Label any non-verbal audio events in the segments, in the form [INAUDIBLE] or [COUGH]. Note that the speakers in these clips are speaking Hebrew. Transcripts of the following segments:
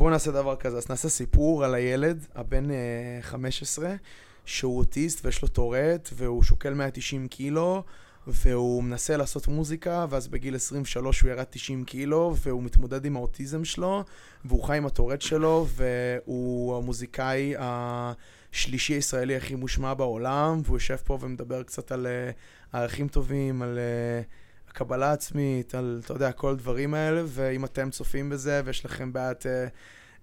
בואו נעשה דבר כזה, אז נעשה סיפור על הילד, הבן אה, 15, שהוא אוטיסט ויש לו טורט, והוא שוקל 190 קילו, והוא מנסה לעשות מוזיקה, ואז בגיל 23 הוא ירד 90 קילו, והוא מתמודד עם האוטיזם שלו, והוא חי עם הטורט שלו, והוא המוזיקאי השלישי הישראלי הכי מושמע בעולם, והוא יושב פה ומדבר קצת על אה, ערכים טובים, על... אה, הקבלה עצמית, על, אתה יודע, כל הדברים האלה, ואם אתם צופים בזה ויש לכם בעיית אה,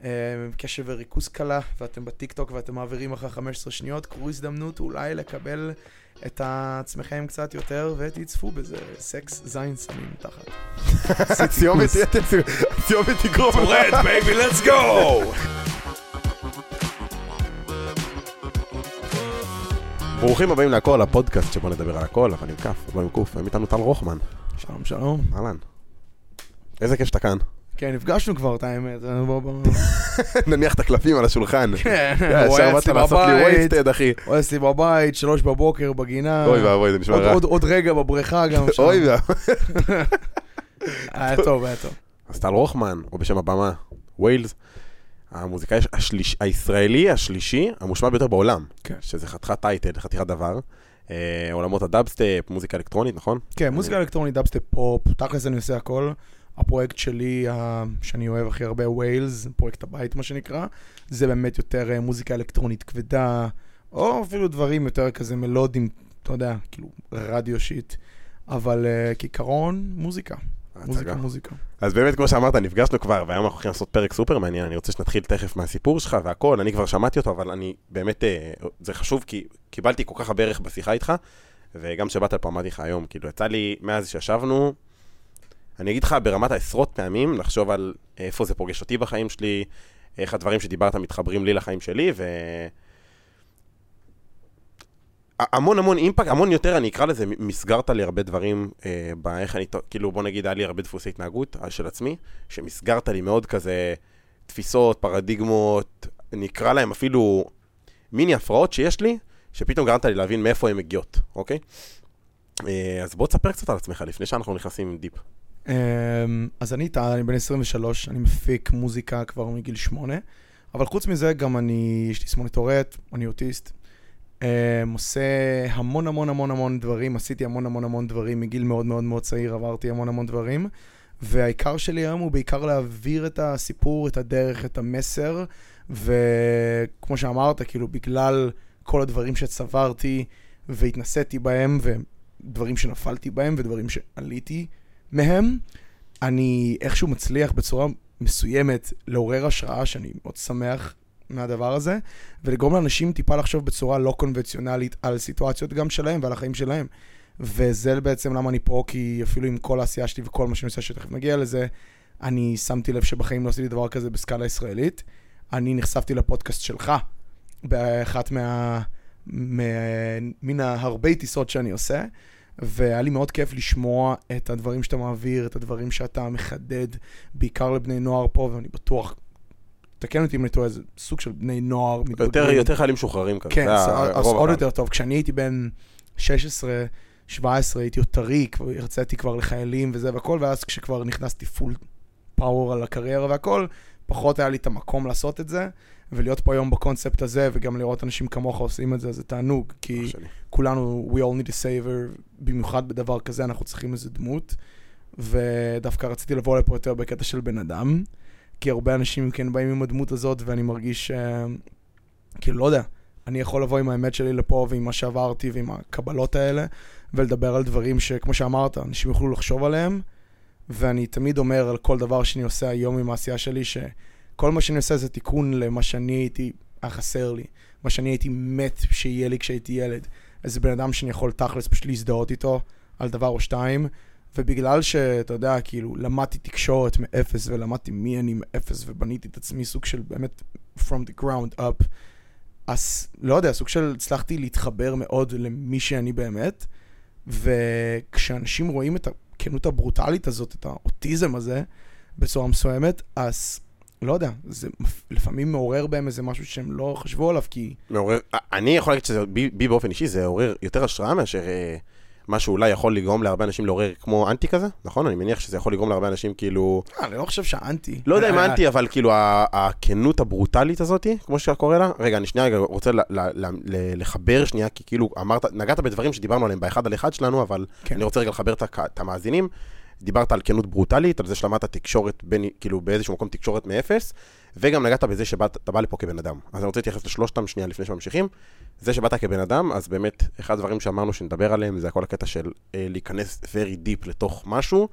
אה, קשב וריכוז קלה, ואתם בטיקטוק ואתם מעבירים אחרי 15 שניות, קחו הזדמנות אולי לקבל את עצמכם קצת יותר ותצפו בזה. סקס זין שמים תחת. סיומת סיומת תגרום. טורט, בייבי, let's go! ברוכים הבאים להכל, הפודקאסט שבו נדבר על הכל, אבל עם כף, אבל עם קוף, הם איתנו טל רוחמן. שלום, שלום. אהלן. איזה כיף שאתה כאן. כן, נפגשנו כבר, את האמת. אה. [LAUGHS] נניח את הקלפים על השולחן. כן, [LAUGHS] הוא היה אצלי בבית. הוא היה אצלי בבית, שלוש בבוקר בגינה. אוי ואבוי, זה נשמע רע. עוד- רגע בבריכה גם [LAUGHS] שם. אוי ואבוי. היה טוב, היה טוב. אז טל רוכמן, או בשם הבמה, Whales, המוזיקאי הישראלי השלישי המושמע ביותר בעולם. כן. שזה חתיכת title, חתיכת דבר. אה, עולמות הדאבסטפ, מוזיקה אלקטרונית, נכון? כן, מוזיקה אלקטרונית, דאבסטפ פופ, תכלס אני עושה הכל. הפרויקט שלי, שאני אוהב הכי הרבה, Whales, פרויקט הבית מה שנקרא, זה באמת יותר אה, מוזיקה אלקטרונית כבדה, או אפילו דברים יותר כזה מלודיים, אתה יודע, כאילו radio shit, אבל אה, כעיקרון, מוזיקה. מוזיקה. מוזיקה. אז באמת, כמו שאמרת, נפגשנו כבר, והיום אנחנו הולכים לעשות פרק סופר מעניין, אני רוצה שנתחיל תכף מהסיפור שלך והכל, אני כבר שמעתי אותו, אבל אני באמת, אה, זה חשוב, כי קיבלתי כל כך הרבה ערך בשיחה איתך, וגם כשבאת לפה אמרתי לך היום, כאילו, יצא לי, מאז שישבנו, אני אגיד לך ברמת העשרות פעמים, לחשוב על איפה זה פוגש אותי בחיים שלי, איך הדברים שדיברת מתחברים לי לחיים שלי, ו... המון המון אימפקט, המון יותר, אני אקרא לזה, מסגרת לי הרבה דברים, אה, באיך אני, כאילו בוא נגיד, היה לי הרבה דפוסי התנהגות אה, של עצמי, שמסגרת לי מאוד כזה תפיסות, פרדיגמות, נקרא להם אפילו מיני הפרעות שיש לי, שפתאום גרמת לי להבין מאיפה הן מגיעות, אוקיי? אה, אז בוא תספר קצת על עצמך לפני שאנחנו נכנסים deep. אמ, אז אני טל, אני בן 23, אני מפיק מוזיקה כבר מגיל 8, אבל חוץ מזה גם אני, יש לי תסמונת טורט, אני אוטיסט. אמ, עושה המון המון המון המון דברים, עשיתי המון המון המון דברים מגיל מאוד מאוד מאוד צעיר, עברתי המון המון דברים. והעיקר שלי היום הוא בעיקר להעביר את הסיפור, את הדרך, את המסר, וכמו שאמרת, כאילו בגלל כל הדברים שצברתי והתנסיתי בהם, ודברים שנפלתי בהם ודברים שעליתי מהם, אני איכשהו מצליח בצורה מסוימת לעורר השראה, שאני מאוד שמח מהדבר הזה, ולגרום לאנשים טיפה לחשוב בצורה לא קונבנציונלית על סיטואציות גם שלהם ועל החיים שלהם. וזה בעצם למה אני פה, כי אפילו עם כל העשייה שלי וכל מה שאני עושה, שתכף נגיע לזה, אני שמתי לב שבחיים לא עשיתי דבר כזה בסקאלה ישראלית. אני נחשפתי לפודקאסט שלך באחת מה... מה... מן ההרבה טיסות שאני עושה, והיה לי מאוד כיף לשמוע את הדברים שאתה מעביר, את הדברים שאתה מחדד, בעיקר לבני נוער פה, ואני בטוח, תקן אותי אם אני טועה, זה סוג של בני נוער יותר. יותר חיילים משוחררים כזה. כן, אז, עוד. יותר טוב. כשאני הייתי בן 16, 17, הייתי עוד טרי, הרציתי כבר לחיילים וזה והכל, ואז כשכבר נכנסתי פול פאוור על הקריירה והכל, פחות היה לי את המקום לעשות את זה, ולהיות פה היום בקונספט הזה, וגם לראות אנשים כמוך עושים את זה, זה תענוג, כי. כולנו, we all need a saver, במיוחד בדבר כזה, אנחנו צריכים איזה דמות, ודווקא רציתי לבוא לפה יותר בקטע של בן אדם, כי הרבה אנשים כן באים עם הדמות הזאת, ואני מרגיש, אה, כאילו, לא יודע, אני יכול לבוא עם האמת שלי לפה, ועם מה שעברתי, ועם הקבלות האלה, ולדבר על דברים שכמו שאמרת, אנשים יוכלו לחשוב עליהם, ואני תמיד אומר על כל דבר שאני עושה היום עם העשייה שלי, שכל מה שאני עושה זה תיקון למה שאני הייתי, היה חסר לי, מה שאני הייתי מת שיהיה לי כשהייתי ילד. איזה בן אדם שאני יכול תכלס פשוט להזדהות איתו על דבר או שתיים, ובגלל שאתה יודע, כאילו, למדתי תקשורת מאפס, ולמדתי מי אני מאפס, ובניתי את עצמי סוג של באמת from the ground up, אז לא יודע, סוג של הצלחתי להתחבר מאוד למי שאני באמת, וכשאנשים רואים את הכנות הברוטלית הזאת, את האוטיזם הזה, בצורה מסוימת, אז לא יודע, זה לפעמים מעורר בהם איזה משהו שהם לא חשבו עליו, כי... מעורר, אני יכול להגיד שזה, בי, בי באופן אישי, זה עורר יותר השראה מאשר אה, מה שאולי יכול לגרום להרבה אנשים לעורר כמו אנטי כזה, נכון? אני מניח שזה יכול לגרום להרבה אנשים כאילו... אה, אני לא חושב שהאנטי. לא יודע אם אה, אנטי, אבל כאילו הכנות הברוטלית הזאת, כמו שאתה קורא לה. רגע, אני שנייה רוצה לחבר שנייה, כי כאילו אמרת, נגעת בדברים שדיברנו עליהם באחד על אחד שלנו, אבל כן. אני רוצה רגע לחבר את המאזינים. דיברת על כנות ברוטלית, על זה שלמדת תקשורת בין, כאילו באיזשהו מקום תקשורת מאפס, וגם נגעת בזה שאתה בא לפה כבן אדם. אז אני רוצה להתייחס לשלושתם שנייה לפני שממשיכים. זה שבאת כבן אדם, אז באמת, אחד הדברים שאמרנו שנדבר עליהם, זה כל הקטע של אה, להיכנס very deep לתוך משהו,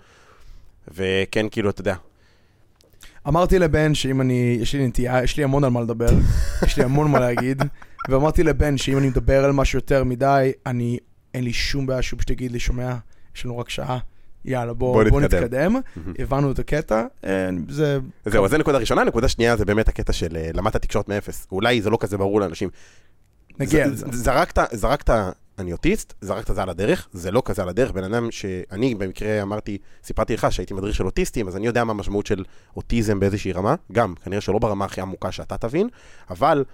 וכן, כאילו, אתה יודע, אמרתי לבן שאם אני, יש לי נטייה, יש לי המון על מה לדבר, יש לי המון מה להגיד, [LAUGHS] ואמרתי לבן שאם אני מדבר על משהו יותר מדי, אני, אין לי שום בעיה שהוא פשוט יגיד לי, שומע, יש לנו רק שעה, יאללה, בוא, בוא בוא נתקדם." נתקדם. הבנו את הקטע, אה, זה... זהו, אז זה נקודה ראשונה. נקודה שנייה זה באמת הקטע של אה, למדת תקשורת מאפס. אולי זה לא כזה ברור לאנשים. נגיע לזה. זרקת, זרקת, אני אוטיסט, זרקת זה על הדרך, זה לא כזה על הדרך. בן אדם שאני במקרה אמרתי, סיפרתי לך שהייתי מדריך של אוטיסטים, אז אני יודע מה המשמעות של אוטיזם באיזושהי רמה. גם, כנראה שלא ברמה הכי עמוקה שאתה תבין, אבל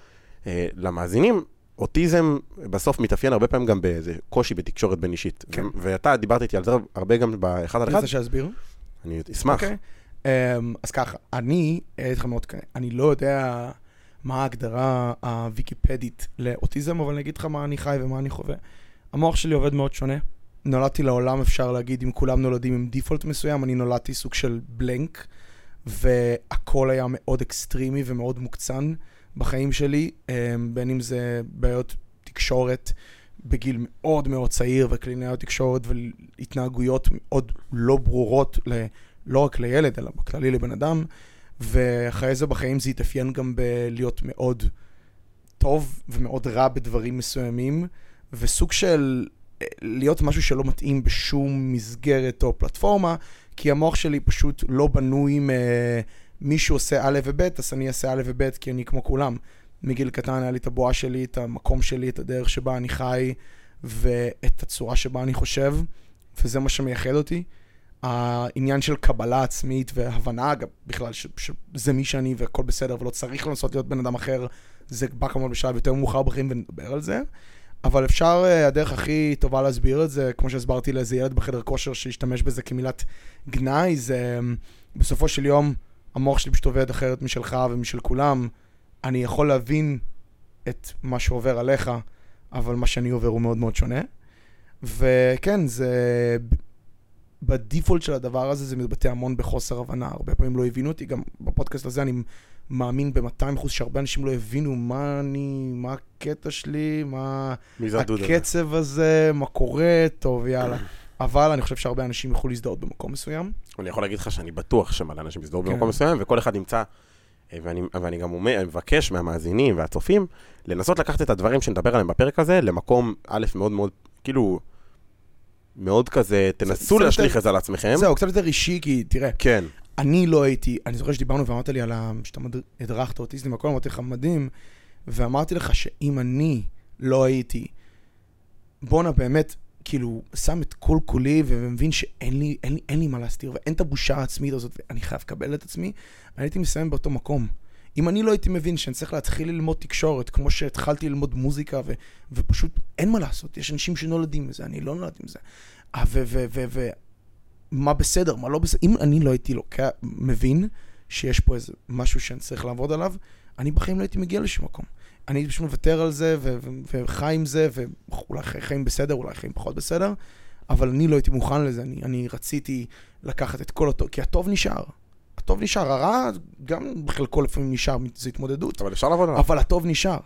אה, למאזינים, אוטיזם בסוף מתאפיין הרבה פעמים גם באיזה קושי בתקשורת בין אישית. כן. ואתה דיברת איתי על זה הרבה גם באחד על אתה אחד, רוצה שאסביר? אני אשמח. אוקיי. אמ, אז ככה, אני, אני לא יודע מה ההגדרה הוויקיפדית לאוטיזם, אבל אני אגיד לך מה אני חי ומה אני חווה. המוח שלי עובד מאוד שונה. נולדתי לעולם, אפשר להגיד, אם כולם נולדים עם default מסוים, אני נולדתי סוג של blank, והכל היה מאוד אקסטרימי ומאוד מוקצן בחיים שלי, אמ, בין אם זה בעיות תקשורת בגיל מאוד מאוד צעיר, וקלינאיות תקשורת והתנהגויות מאוד לא ברורות, ל, לא רק לילד, אלא בכללי לבן אדם, ואחרי זה בחיים זה התאפיין גם בלהיות מאוד טוב ומאוד רע בדברים מסוימים, וסוג של אה, להיות משהו שלא מתאים בשום מסגרת או פלטפורמה, כי המוח שלי פשוט לא בנוי אה, מישהו עושה א' וב', אז אני אעשה א' וב' כי אני כמו כולם. מגיל קטן היה לי את הבועה שלי, את המקום שלי, את הדרך שבה אני חי, ואת הצורה שבה אני חושב, וזה מה שמייחד אותי. העניין של קבלה עצמית והבנה, אגב, בכלל, שזה מי שאני והכל בסדר, ולא צריך לנסות להיות בן אדם אחר, זה בא כמובן בשלב יותר מאוחר בחיים ונדבר על זה. אבל אפשר, אה, הדרך הכי טובה להסביר את זה, כמו שהסברתי לאיזה ילד בחדר כושר שהשתמש בזה כמילת גנאי, זה אה, בסופו של יום, המוח שלי פשוט עובד אחרת משלך ומשל כולם. אני יכול להבין את מה שעובר עליך, אבל מה שאני עובר הוא מאוד מאוד שונה. וכן, זה... בדיפולט של הדבר הזה זה מתבטא המון בחוסר הבנה. הרבה פעמים לא הבינו אותי, גם בפודקאסט הזה אני מאמין ב-200% שהרבה אנשים לא הבינו מה אני, מה הקטע שלי, מה? הקצב הזה, מה קורה, טוב, יאללה. אבל אני חושב שהרבה אנשים יוכלו להזדהות במקום מסוים. אני יכול להגיד לך שאני בטוח שמלא אנשים יזדהו כן. במקום מסוים, וכל אחד ימצא, אה, ואני, ואני גם אומר, אני מבקש מהמאזינים והצופים, לנסות לקחת את הדברים שנדבר עליהם בפרק הזה, למקום, א', מאוד מאוד, כאילו, מאוד כזה, תנסו קצת להשליך את זה על עצמכם. זהו, קצת יותר אישי, כי תראה, כן, אני לא הייתי, אני זוכר שדיברנו ואמרת לי על ה... שאתה הדרכת אוטיסטים והכל, אמרתי לך מדהים, ואמרתי לך שאם אני לא הייתי, בואנה באמת, כאילו, שם את כל כולי ומבין שאין לי, אין לי, אין לי מה להסתיר, ואין את הבושה העצמית הזאת, ואני חייב לקבל את עצמי, אני הייתי מסיים באותו מקום. אם אני לא הייתי מבין שאני צריך להתחיל ללמוד תקשורת, כמו שהתחלתי ללמוד מוזיקה, ו, ופשוט אין מה לעשות, יש אנשים שנולדים עם זה, אני לא נולד עם זה. אה, ו- ו- ו- ו- מה בסדר, מה לא בסדר. אם אני לא הייתי לוקח, מבין שיש פה איזה משהו שאני צריך לעבוד עליו, אני בחיים לא הייתי מגיע לשום מקום. אני פשוט מוותר על זה, ו- ו- וחי עם זה, ואולי חי- חיים בסדר, אולי חיים פחות בסדר, אבל אני לא הייתי מוכן לזה, אני, אני רציתי לקחת את כל הטוב, כי הטוב נשאר. הטוב נשאר, הרע גם בחלקו לפעמים נשאר, זו התמודדות. אבל אפשר לעבוד עליו. אבל הטוב נשאר.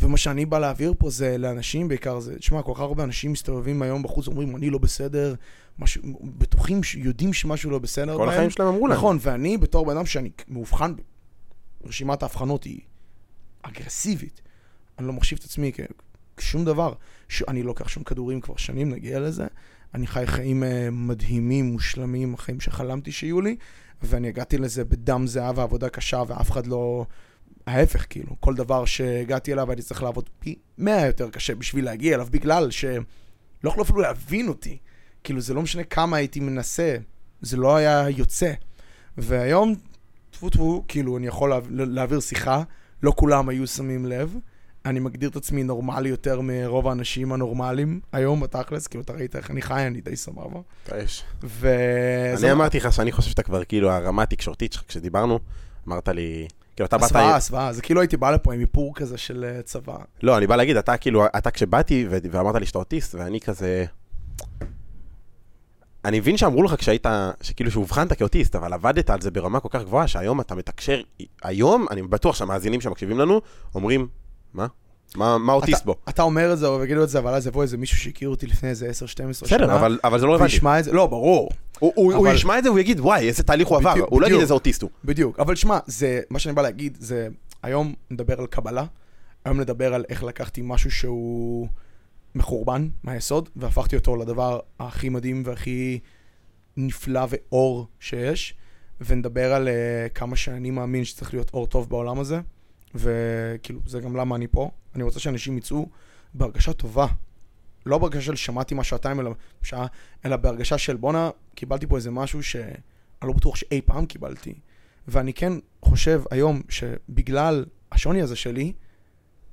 ומה שאני בא להעביר פה זה לאנשים בעיקר, זה, תשמע, כל כך הרבה אנשים מסתובבים היום בחוץ, אומרים, אני לא בסדר, משהו, בטוחים, יודעים שמשהו לא בסדר כל בהם. החיים שלהם אמרו להם. נכון, ואני בתור בן אדם שאני מאובחן, רשימת ההבחנות היא אגרסיבית. אני לא מחשיב את עצמי כשום דבר. ש... אני לוקח שום כדורים כבר שנים, נגיע לזה. אני חי חיים אה, מדהימים, מושלמים, החיים שחלמתי שיהיו לי, ואני הגעתי לזה בדם זהב ועבודה קשה, ואף אחד לא... ההפך, כאילו, כל דבר שהגעתי אליו הייתי צריך לעבוד פי מאה יותר קשה בשביל להגיע אליו, בגלל שלא יכלו אפילו להבין אותי. כאילו, זה לא משנה כמה הייתי מנסה, זה לא היה יוצא. והיום, טפו טפו, כאילו, אני יכול להעביר שיחה, לא כולם היו שמים לב, אני מגדיר את עצמי נורמלי יותר מרוב האנשים הנורמליים היום בתכלס, כאילו אתה ראית איך אני חי, אני די סבבה. יש. ו... אני אמרתי לך שאני חושב שאתה כבר כאילו הרמה התקשורתית שלך כשדיברנו, אמרת לי, כאילו אתה באת... הסוואה, הסוואה, זה כאילו הייתי בא לפה עם איפור כזה של אה, צבא. לא, אני בא להגיד, אתה כאילו, אתה כשבאתי ו- ואמרת לי שאתה אוטיסט, ואני כזה... אני מבין שאמרו לך כשהיית, שכאילו שאובחנת כאוטיסט, אבל עבדת על זה ברמה כל כך גבוהה, שהיום אתה מתקשר, היום, אני בטוח שהמאזינים שמקשיבים לנו, אומרים, מה? מה, מה אוטיסט בו? אתה אומר את זה ויגידו את זה, אבל אז יבוא איזה מישהו שהכיר אותי לפני איזה 10-12 שנה. בסדר, אבל, אבל זה לא רלוונטי. וישמע את זה, לא, ברור, הוא, הוא, הוא אבל- ישמע את זה, הוא יגיד, וואי, איזה תהליך הוא עבר, הוא לא יגיד. איזה אוטיסט הוא. בדיוק. אבל שמע, זה, מה שאני בא להגיד, זה, היום נדבר על קבלה, היום נדבר על איך לקחתי משהו שהוא מחורבן מהיסוד, והפכתי אותו לדבר הכי מדהים והכי נפלא ואור שיש, ונדבר על uh, כמה שאני מאמין שצריך להיות אור טוב בעולם הזה, וכאילו, זה גם למה אני פה. אני רוצה שאנשים יצאו בהרגשה טובה. לא בהרגשה של שמעתי מה שעתיים, אלא, שעה, אלא בהרגשה של בואנה, קיבלתי פה איזה משהו שאני לא בטוח שאי פעם קיבלתי. ואני כן חושב היום שבגלל השוני הזה שלי,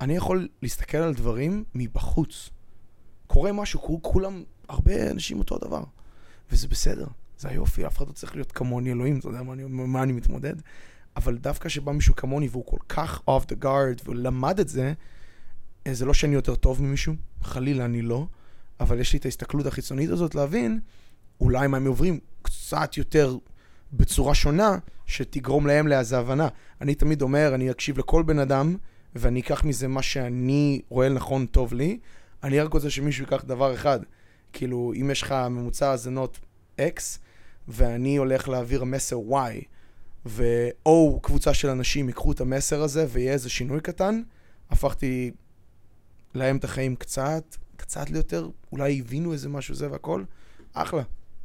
אני יכול להסתכל על דברים מבחוץ. קורה משהו, כול- כולם, הרבה אנשים אותו דבר. וזה בסדר, זה היופי, אף אחד לא צריך להיות כמוני אלוהים, אתה יודע מה אני, מה אני מתמודד? אבל דווקא שבא מישהו כמוני והוא כל כך off the guard והוא למד את זה, אה, זה לא שאני יותר טוב ממישהו, חלילה אני לא, אבל יש לי את ההסתכלות החיצונית הזאת להבין, אולי מה הם עוברים קצת יותר בצורה שונה, שתגרום להם לאיזה הבנה. אני תמיד אומר, אני אקשיב לכל בן אדם, ואני אקח מזה מה שאני רואה לנכון טוב לי. אני רק רוצה שמישהו ייקח דבר אחד. כאילו, אם יש לך ממוצע האזנות X, ואני הולך להעביר מסר Y, ו-O קבוצה של אנשים ייקחו את המסר הזה, ויהיה איזה שינוי קטן, הפכתי להם את החיים קצת, קצת ליותר, אולי הבינו איזה משהו זה והכל, אחלה,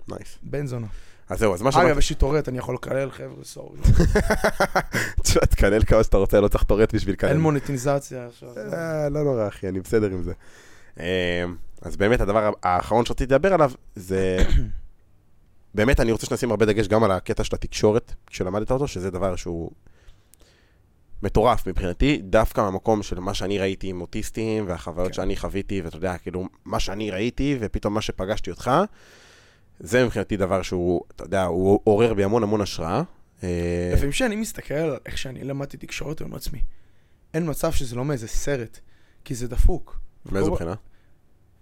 nice. בן זונה. אז זהו, אז מה אגב, שאמרתי... יש לי טורט, אני יכול לקלל, חבר'ה, sorry. [LAUGHS] תשמע, תקלל כמה שאתה רוצה, לא צריך טורט בשביל לקלל. אין מוניטיזציה עכשיו. אה, לא נורא, אחי, אני בסדר עם זה. אה, אז באמת, הדבר האחרון שרציתי לדבר עליו, זה... [COUGHS] באמת, אני רוצה שנשים הרבה דגש גם על הקטע של התקשורת, כשלמדת אותו, שזה דבר שהוא מטורף מבחינתי, דווקא מהמקום של מה שאני ראיתי עם אוטיסטים, והחוויות כן. שאני חוויתי, ואתה יודע, כאילו, מה שאני ראיתי, ופתאום מה שפגשתי אותך, זה מבחינתי דבר שהוא, אתה יודע, הוא עורר בי המון המון השראה. אה, לפעמים כשאני מסתכל על איך שאני למדתי תקשורת עם עצמי, אין מצב שזה לא מאיזה סרט, כי זה דפוק. מאיזו וכל- בחינה?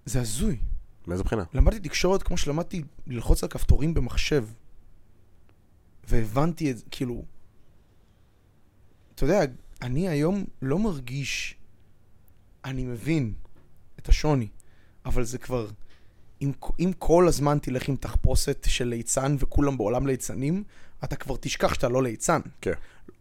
זה הזוי. מאיזו בחינה? למדתי תקשורת כמו שלמדתי ללחוץ על כפתורים במחשב. והבנתי את זה, כאילו... אתה יודע, אני היום לא מרגיש... אני מבין את השוני, אבל זה כבר... אם, אם כל הזמן תלך עם תחפושת של ליצן וכולם בעולם ליצנים, אתה כבר תשכח שאתה לא ליצן. כן.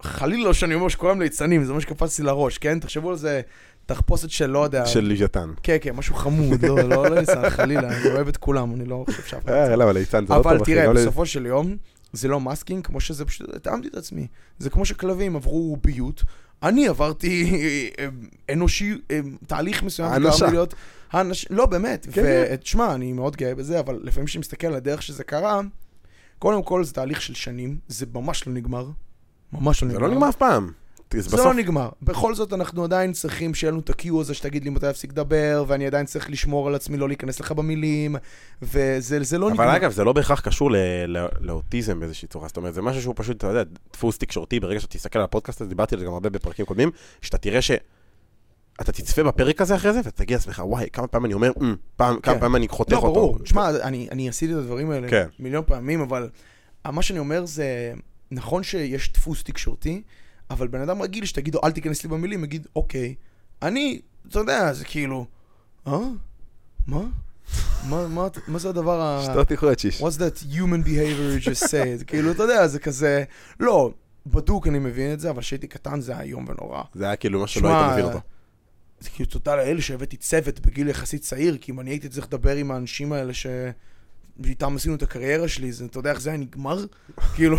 חלילה לא שאני אומר שכולם ליצנים, זה מה שקפץ לי לראש, כן? תחשבו על זה, תחפושת של לא יודע... של לוויתן. כן, כן, משהו חמוד, לא, לא, לא ליצן, [LAUGHS] חלילה, אני אוהב את כולם, אני לא חושב שאף אחד... אה, למה, ליצן זה לא טוב, אבל. תראה, גם ל- בסופו של יום, זה לא masking, כמו שזה פשוט, התאמתי את עצמי. זה כמו שכלבים עברו ביות, אני עברתי אה, אנושי, אה, תהליך מסוים, לי להיות... האנש... לא, באמת. כן, ותשמע, אני מאוד גאה בזה, אבל לפעמים כשאני מסתכל על הדרך שזה קרה, קודם כל זה תהליך של שנים, זה ממש לא נגמר. ממש לא נגמר. זה לא נגמר אף פעם. זה זה בסוף... לא נגמר. בכל זאת, אנחנו עדיין צריכים שיהיה לנו את ה-Q הזה שתגיד לי מתי להפסיק לדבר, ואני עדיין צריך לשמור על עצמי, לא להיכנס לך במילים, וזה זה לא נגמר. אבל אגב, זה לא בהכרח קשור ל- ל- לאוטיזם באיזושהי צורה. זאת אומרת, זה משהו שהוא פשוט, אתה יודע, דפוס תקשורתי, ברגע שאתה תסתכל על הפודקאסט הזה, דיברתי על זה גם הרבה בפרקים קודמים, שאתה תראה ש... אתה תצפה בפרק הזה אחרי זה, ואתה תגיד לעצמך, וואי, כמה פעמים אני אומר, "אמ", פעם, כמה כן. פעמים אני חותך לא, אותו. ברור. שמע, אני, אני עשיתי את הדברים האלה כן. מיליון פעמים, אבל מה שאני אומר זה, נכון שיש דפוס תקשורתי, אבל בן אדם רגיל שתגיד לו, אל תיכנס לי במילים, יגיד, אוקיי, אני, אתה יודע, זה כאילו, אה? מה? מה, מה, מה זה הדבר ה... שתות איכות שיש. What's that human behavior you just said? [LAUGHS] כאילו, אתה יודע, זה כזה... לא, בדוק אני מבין את זה, אבל כשהייתי קטן זה היה איום ונורא. זה היה כאילו משהו שלא היית מבין אותו. זה כאילו תודה לאל שהבאתי צוות בגיל יחסית צעיר, כי אם אני הייתי צריך לדבר עם האנשים האלה ש... שאיתם עשינו את הקריירה שלי, זה, אתה יודע איך זה היה נגמר? [LAUGHS] כאילו,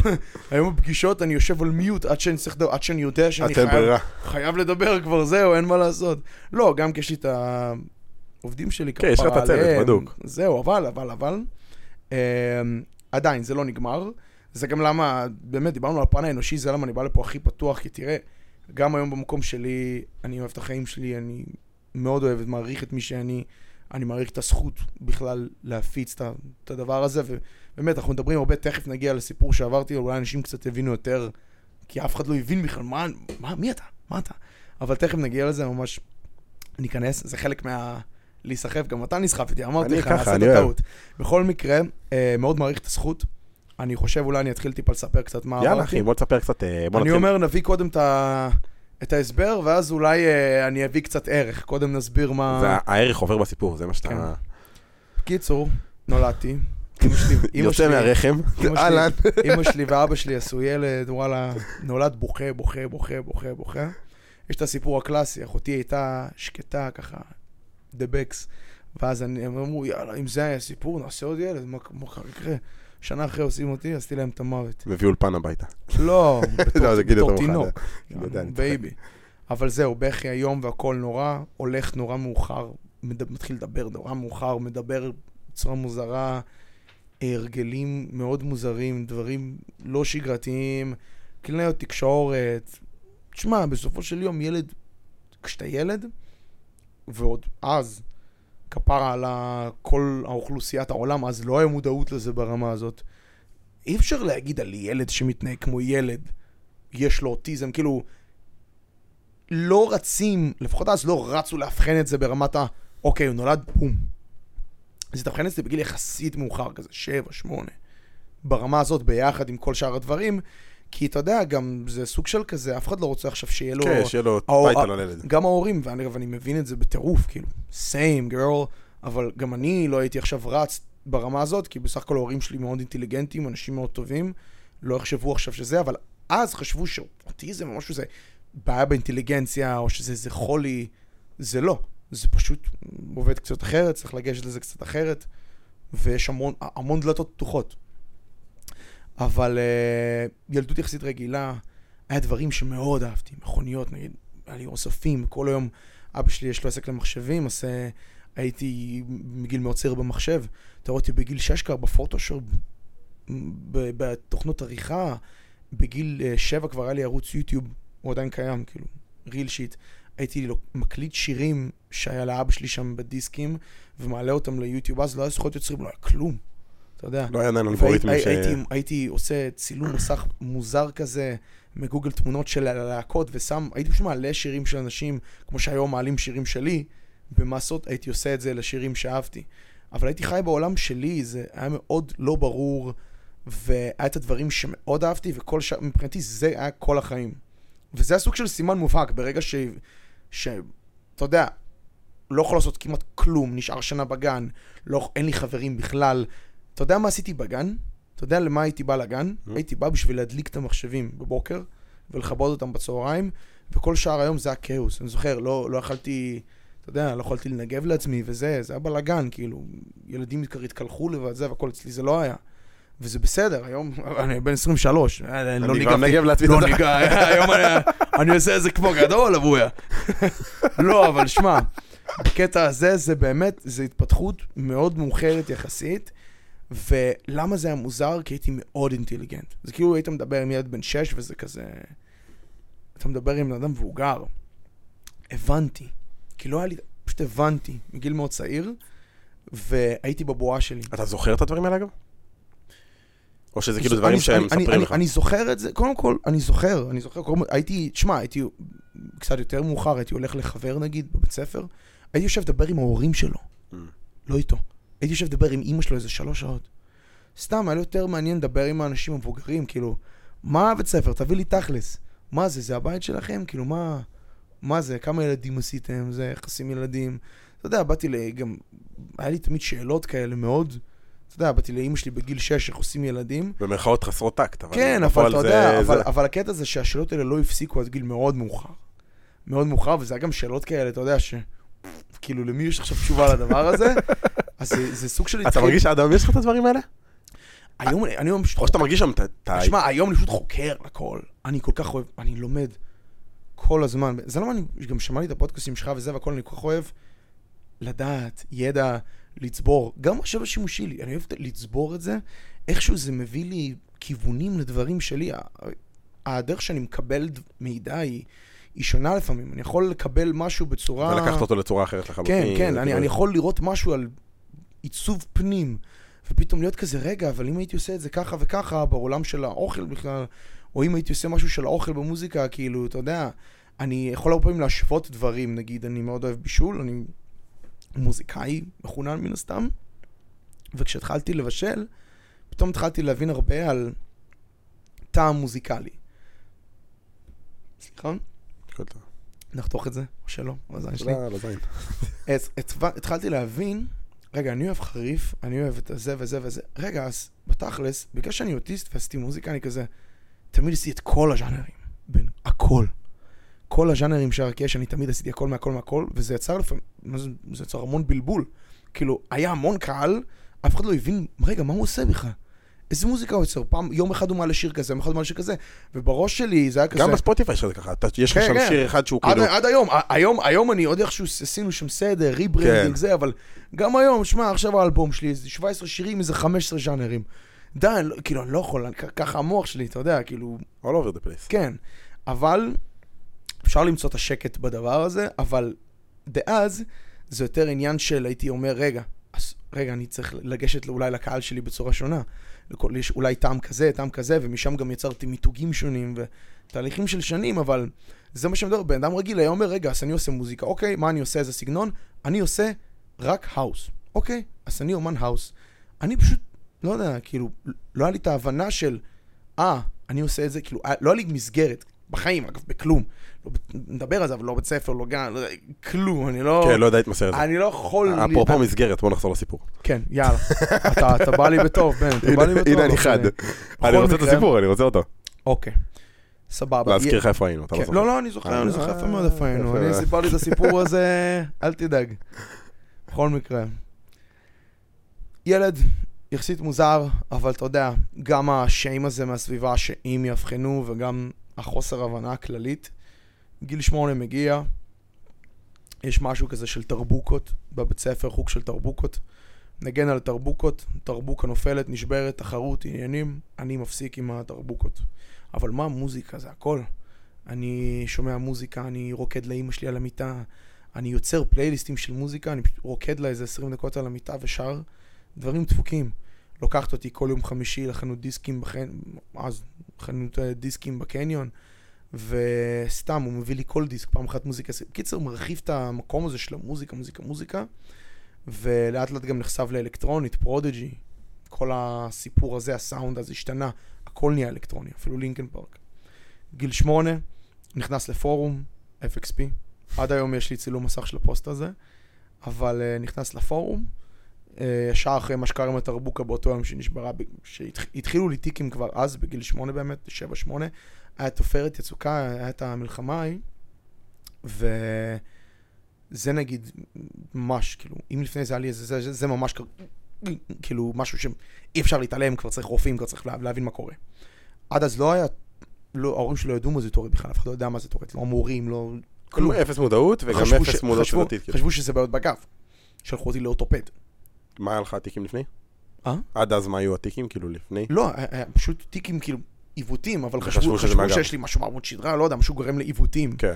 היום בפגישות אני יושב על מיוט עד שאני צריך, לדבר- עד שאני יודע שאני חייב, ברירה. חייב לדבר כבר, זהו, אין מה לעשות. לא, גם כי יש לי את העובדים שלי כן, יש לך את הצוות, עליהם. בדוק. זהו, אבל, אבל, אבל, אמ, עדיין, זה לא נגמר. זה גם למה, באמת, דיברנו על הפן האנושי, זה למה אני בא לפה הכי פתוח, כי תראה, גם היום במקום שלי, אני אוהב את החיים שלי, אני מאוד אוהב, מעריך את מי שאני, אני מעריך את הזכות בכלל להפיץ את הדבר הזה, ובאמת, אנחנו מדברים הרבה, תכף נגיע לסיפור שעברתי, אולי אנשים קצת הבינו יותר, כי אף אחד לא הבין בכלל, מה, מה, מי אתה? מה אתה? אבל תכף נגיע לזה, ממש ניכנס, זה חלק מה... להיסחף, גם אתה נסחף איתי, אמרתי אני לך, נעשה את אני. הטעות. בכל מקרה, אה, מאוד מעריך את הזכות. אני חושב, אולי אני אתחיל טיפה לספר קצת מה יאללה. אחי, בוא תספר קצת, אה, בוא אני נתחיל. אומר, נביא קודם את ה- את ההסבר, ואז אולי אה, אני אביא קצת ערך. קודם נסביר מה... זה הערך עובר בסיפור, זה מה שאתה... כן. קיצור, נולדתי. [LAUGHS] אמא שלי, אמא יוצא מהרחם. אהלן. [LAUGHS] אמא שלי ואבא שלי עשו ילד, וואלה, נולד בוכה, בוכה, בוכה, בוכה, בוכה. יש את הסיפור הקלאסי, אחותי הייתה שקטה ככה, the best, ואז הם אמרו, יאללה, אם זה היה הסיפור, נעשה עוד ילד, מה מה יקרה? שנה אחרי עושים אותי, עשיתי להם את המוות. מביא אולפן הביתה. לא, [LAUGHS] בתור-. תינוק. baby. אבל זהו, בכי היום והכל נורא, הולך נורא מאוחר, מתחיל לדבר נורא מאוחר, מדבר בצורה מוזרה, הרגלים מאוד מוזרים, דברים לא שגרתיים, קלינאיות תקשורת. תשמע, בסופו של יום ילד, כשאתה ילד, ועוד אז, כפרה על כל האוכלוסיית העולם, אז לא היה מודעות לזה ברמה הזאת. אי אפשר להגיד על ילד שמתנהג כמו ילד, יש לו אוטיזם, כאילו, לא רצים, לפחות אז לא רצו לאבחן את זה ברמת ה... אוקיי, הוא נולד, בום. אז תאבחן את זה בגיל יחסית מאוחר, כזה שבע, שמונה. ברמה הזאת, ביחד עם כל שאר הדברים, כי אתה יודע, גם זה סוג של כזה, אף אחד לא רוצה עכשיו שיהיה לו... כן, שיהיה לו טייטל על ילד. גם ההורים, ואני, ואני מבין את זה בטירוף, כאילו, same girl, אבל גם אני לא הייתי עכשיו רץ ברמה הזאת, כי בסך הכל ההורים שלי מאוד אינטליגנטים, אנשים מאוד טובים, לא יחשבו עכשיו שזה, אבל אז חשבו שאוטיזם או משהו זה בעיה באינטליגנציה, או שזה איזה חולי, זה לא. זה פשוט עובד קצת אחרת, צריך לגשת לזה קצת אחרת, ויש המון, המון דלתות פתוחות. אבל uh, ילדות יחסית רגילה, היה דברים שמאוד אהבתי, מכוניות נגיד, היה לי אוספים, כל היום אבא שלי יש לו עסק למחשבים, אז אה, הייתי מגיל מאוד צעיר במחשב, אתה רואה אותי בגיל 6 כבר בפוטושופ, בתוכנות עריכה, בגיל 7 כבר היה לי ערוץ יוטיוב, הוא עדיין קיים, כאילו, ריל שיט. הייתי מקליט שירים שהיה לאבא שלי שם בדיסקים, ומעלה אותם ליוטיוב, אז לא היה זכויות יוצרים, לא היה כלום, אתה יודע. לא היה עדיין אלגוריתמים ש... הייתי, הייתי עושה צילום מסך מוזר כזה מגוגל תמונות של הלהקות ושם, הייתי פשוט מעלה שירים של אנשים, כמו שהיום מעלים שירים שלי, במסות הייתי עושה את זה לשירים שאהבתי. אבל הייתי חי בעולם שלי, זה היה מאוד לא ברור, והיה את הדברים שמאוד אהבתי, וכל ש... מבחינתי זה היה כל החיים. וזה הסוג של סימן מובהק, ברגע ש... ש... אתה יודע, לא יכול לעשות כמעט כלום, נשאר שנה בגן, לא, אין לי חברים בכלל. אתה יודע מה עשיתי בגן? אתה יודע למה הייתי בא לגן? Mm. הייתי בא בשביל להדליק את המחשבים בבוקר ולכבות אותם בצהריים, וכל שאר היום זה היה כאוס. אני זוכר, לא, לא יכלתי, אתה יודע, לא יכולתי לנגב לעצמי וזה, זה היה בלאגן, כאילו, ילדים כבר התקלחו לבד זה, והכל אצלי זה לא היה. וזה בסדר, היום אני בן 23, אה, לא אני ניגבתי, מנגב לעצמי את לא. ניגע, היום אני, אני עושה את זה כמו גדול, אבויה. [LAUGHS] לא, אבל שמע, בקטע הזה זה באמת, זה התפתחות מאוד מאוחרת יחסית, ולמה זה היה מוזר? כי הייתי מאוד אינטליגנט. זה כאילו היית מדבר עם ילד בן 6 וזה כזה... אתה מדבר עם אדם מבוגר. הבנתי. כי לא היה לי... פשוט הבנתי מגיל מאוד צעיר, והייתי בבועה שלי. אתה זוכר את הדברים האלה אגב? או שזה כאילו דברים שהם מספרים לך? אני זוכר את זה, קודם כל, אני זוכר, אני זוכר, הייתי, תשמע, הייתי קצת יותר מאוחר, הייתי הולך לחבר נגיד, בבית ספר, הייתי יושב לדבר עם ההורים שלו, Mm. לא איתו. הייתי יושב לדבר עם אימא שלו איזה שלוש שעות. סתם, היה לי יותר מעניין לדבר עם האנשים המבוגרים, כאילו, מה הבית ספר? תביא לי תכלס. מה זה, זה הבית שלכם? כאילו, מה, מה זה, כמה ילדים עשיתם? זה יחסים ילדים. אתה יודע, באתי ל... גם, היה לי תמיד שאלות כאלה מאוד, אתה יודע, באתי לאימא שלי בגיל 6, איך עושים ילדים. במרכאות חסרות טקט, אבל כן, אבל אתה זה- יודע, זה- אבל, אבל הקטע זה שהשאלות האלה לא הפסיקו עד גיל מאוד מאוחר. מאוד מאוחר, וזה היה גם שאלות כאלה, אתה יודע, ש... כאילו, למי יש עכשיו תשובה לדבר הזה? אז זה, זה סוג של... אתה מרגיש שעד היום יש לך את הדברים האלה? היום, אני היום פשוט... או שאתה מרגיש שם את ה-. תשמע, היום אני פשוט חוקר הכל. אני כל כך אוהב, אני לומד כל הזמן. זה למה אני גם שמעתי את הפודקאסטים שלך וזה והכל, אני כל כך אוהב לדעת, ידע, לצבור. גם עכשיו השימושי לי, אני אוהב לצבור את זה. איכשהו זה מביא לי כיוונים לדברים שלי. הדרך שאני מקבל מידע היא, היא שונה לפעמים. אני יכול לקבל משהו בצורה... ולקחת אותו לצורה אחרת לחלוטין. כן, כן, אני, כאילו, אני יכול לראות משהו על עיצוב פנים, ופתאום להיות כזה, רגע, אבל אם הייתי עושה את זה ככה וככה בעולם של האוכל בכלל, או אם הייתי עושה משהו של האוכל במוזיקה, כאילו, אתה יודע, אני יכול הרבה פעמים להשוות דברים, נגיד, אני מאוד אוהב בישול, אני מוזיקאי מחונן מן הסתם, וכשהתחלתי לבשל, פתאום התחלתי להבין הרבה על טעם מוזיקלי. סליחה? נחתוך את זה, או שלא, בזין שלי. לא, זין. אז התו- התחלתי להבין, רגע, אני אוהב חריף, אני אוהב את זה וזה וזה. רגע, אז בתכלס, בגלל שאני אוטיסט ועשיתי מוזיקה, אני כזה, תמיד עשיתי את כל הז'אנרים. בין הכל. כל הז'אנרים שרק יש, אני תמיד עשיתי הכל מהכל מהכל, וזה יצר לפעמים, זה יצר המון בלבול. כאילו, היה המון קהל, אף אחד לא הבין, רגע, מה הוא עושה בכלל? איזה מוזיקה הוא יוצר? פעם, יום אחד הוא מעלה שיר כזה, יום אחד הוא מעלה שיר כזה, ובראש שלי זה היה כזה... גם בספוטיפיי יש לך ככה, יש לך כן, שם כן. שיר אחד שהוא עד, כאילו... עד היום, היום, היום אני עוד איכשהו עשינו שם סדר, rebranding, כן. זה, אבל גם היום, שמע, עכשיו האלבום שלי, איזה 17 שירים, איזה 15 ז'אנרים. די, לא- כאילו, אני לא יכול, ככה המוח שלי, אתה יודע, כאילו, all over the place. כן. אבל אפשר למצוא את השקט בדבר הזה, אבל דאז זה יותר עניין של הייתי אומר, רגע, אז, רגע, אני צריך לגשת אולי לקהל שלי בצורה שונה. לכל, יש אולי טעם כזה, טעם כזה, ומשם גם יצרתי מיתוגים שונים ותהליכים של שנים, אבל זה מה שמדבר, בן אדם רגיל היה אומר, רגע, אז אני עושה מוזיקה, אוקיי, מה אני עושה, איזה סגנון? אני עושה רק האוס, אוקיי, אז אני אומן האוס. אני פשוט, לא יודע, כאילו, לא היה לי את ההבנה של, אה, אני עושה את זה, כאילו, אה, לא היה לי מסגרת, בחיים, אגב, בכלום. לא, נדבר על זה, אבל לא בית ספר, לא גן, לא, יודע, כלום, אני לא... כן, לא יודע להתמסר את זה. אני לא יכול... אפרופו מסגרת, בוא נחזור לסיפור. כן, יאללה. אתה, בא לי בטוב, בן, אתה בא לי בטוב. הנה אני אז, חד. אה, אני רוצה את הסיפור, אני רוצה אותו. אוקיי. סבבה. להזכיר לך איפה היינו, אתה לא כן, זוכר. לא, לא, אני זוכר, אני זוכר יפה מאוד איפה היינו. אני סיפרתי את הסיפור הזה, אל תדאג. בכל מקרה. ילד יחסית מוזר, אבל אתה יודע, גם השיים הזה מהסביבה, שאם יאבחנו, וגם החוסר הבנה הכללית. גיל שמונה מגיע, יש משהו כזה של תרבוקות בבית ספר, חוג של תרבוקות. נגן על תרבוקות, תרבוקה נופלת, נשברת, תחרות, עניינים, אני מפסיק עם התרבוקות. אבל מה מוזיקה? זה הכל. אני שומע מוזיקה, אני רוקד לאימא שלי על המיטה, אני יוצר פלייליסטים של מוזיקה, אני רוקד לה איזה 20 דקות על המיטה ושר דברים דפוקים. לוקחת אותי כל יום חמישי לחנות דיסקים, בחן... אז חנות אה, דיסקים בקניון, וסתם, הוא מביא לי כל דיסק, פעם אחת מוזיקה. קיצר, מרחיב את המקום הזה של המוזיקה, מוזיקה, מוזיקה, ולאט לאט גם נחשף לאלקטרונית, פרודג'י, כל הסיפור הזה, הסאונד הזה השתנה, הכל נהיה אלקטרוני, אפילו לינקן פארק. גיל שמונה, נכנס לפורום, FXP. עד היום יש לי צילום מסך של הפוסט הזה, אבל uh, נכנס לפורום, uh, ישר אחרי מה שקרה עם התרבוקה באותו יום שנשברה, שהתחילו לי טיקים כבר אז, בגיל שמונה באמת, שבע, שמונה, היה את עופרת יצוקה, היה את המלחמה ההיא, וזה נגיד ממש, כאילו, אם לפני זה היה לי איזה, זה, זה, זה ממש כאילו משהו שאי אפשר להתעלם, כבר צריך רופאים, כבר צריך לה- להבין מה קורה. עד אז לא היה, לא, ההורים שלי לא ידעו מה זה טורט בכלל, אף אחד לא יודע מה זה טורט, לא המורים, לא... כלום. אפס מודעות וגם חשבו אפס ש- מודעות חשבו- סביבתית. כאילו. חשבו שזה בעיות בגב. שלחו אותי לאורתופד. מה היה לך התיקים לפני? אה? עד אז מה היו התיקים, כאילו לפני? לא, היה- פשוט טיקים כאילו עיוותים, אבל חשבו, חשבו מהגב. שיש לי משהו בעמוד שדרה, לא יודע, משהו גורם לעיוותים. כן.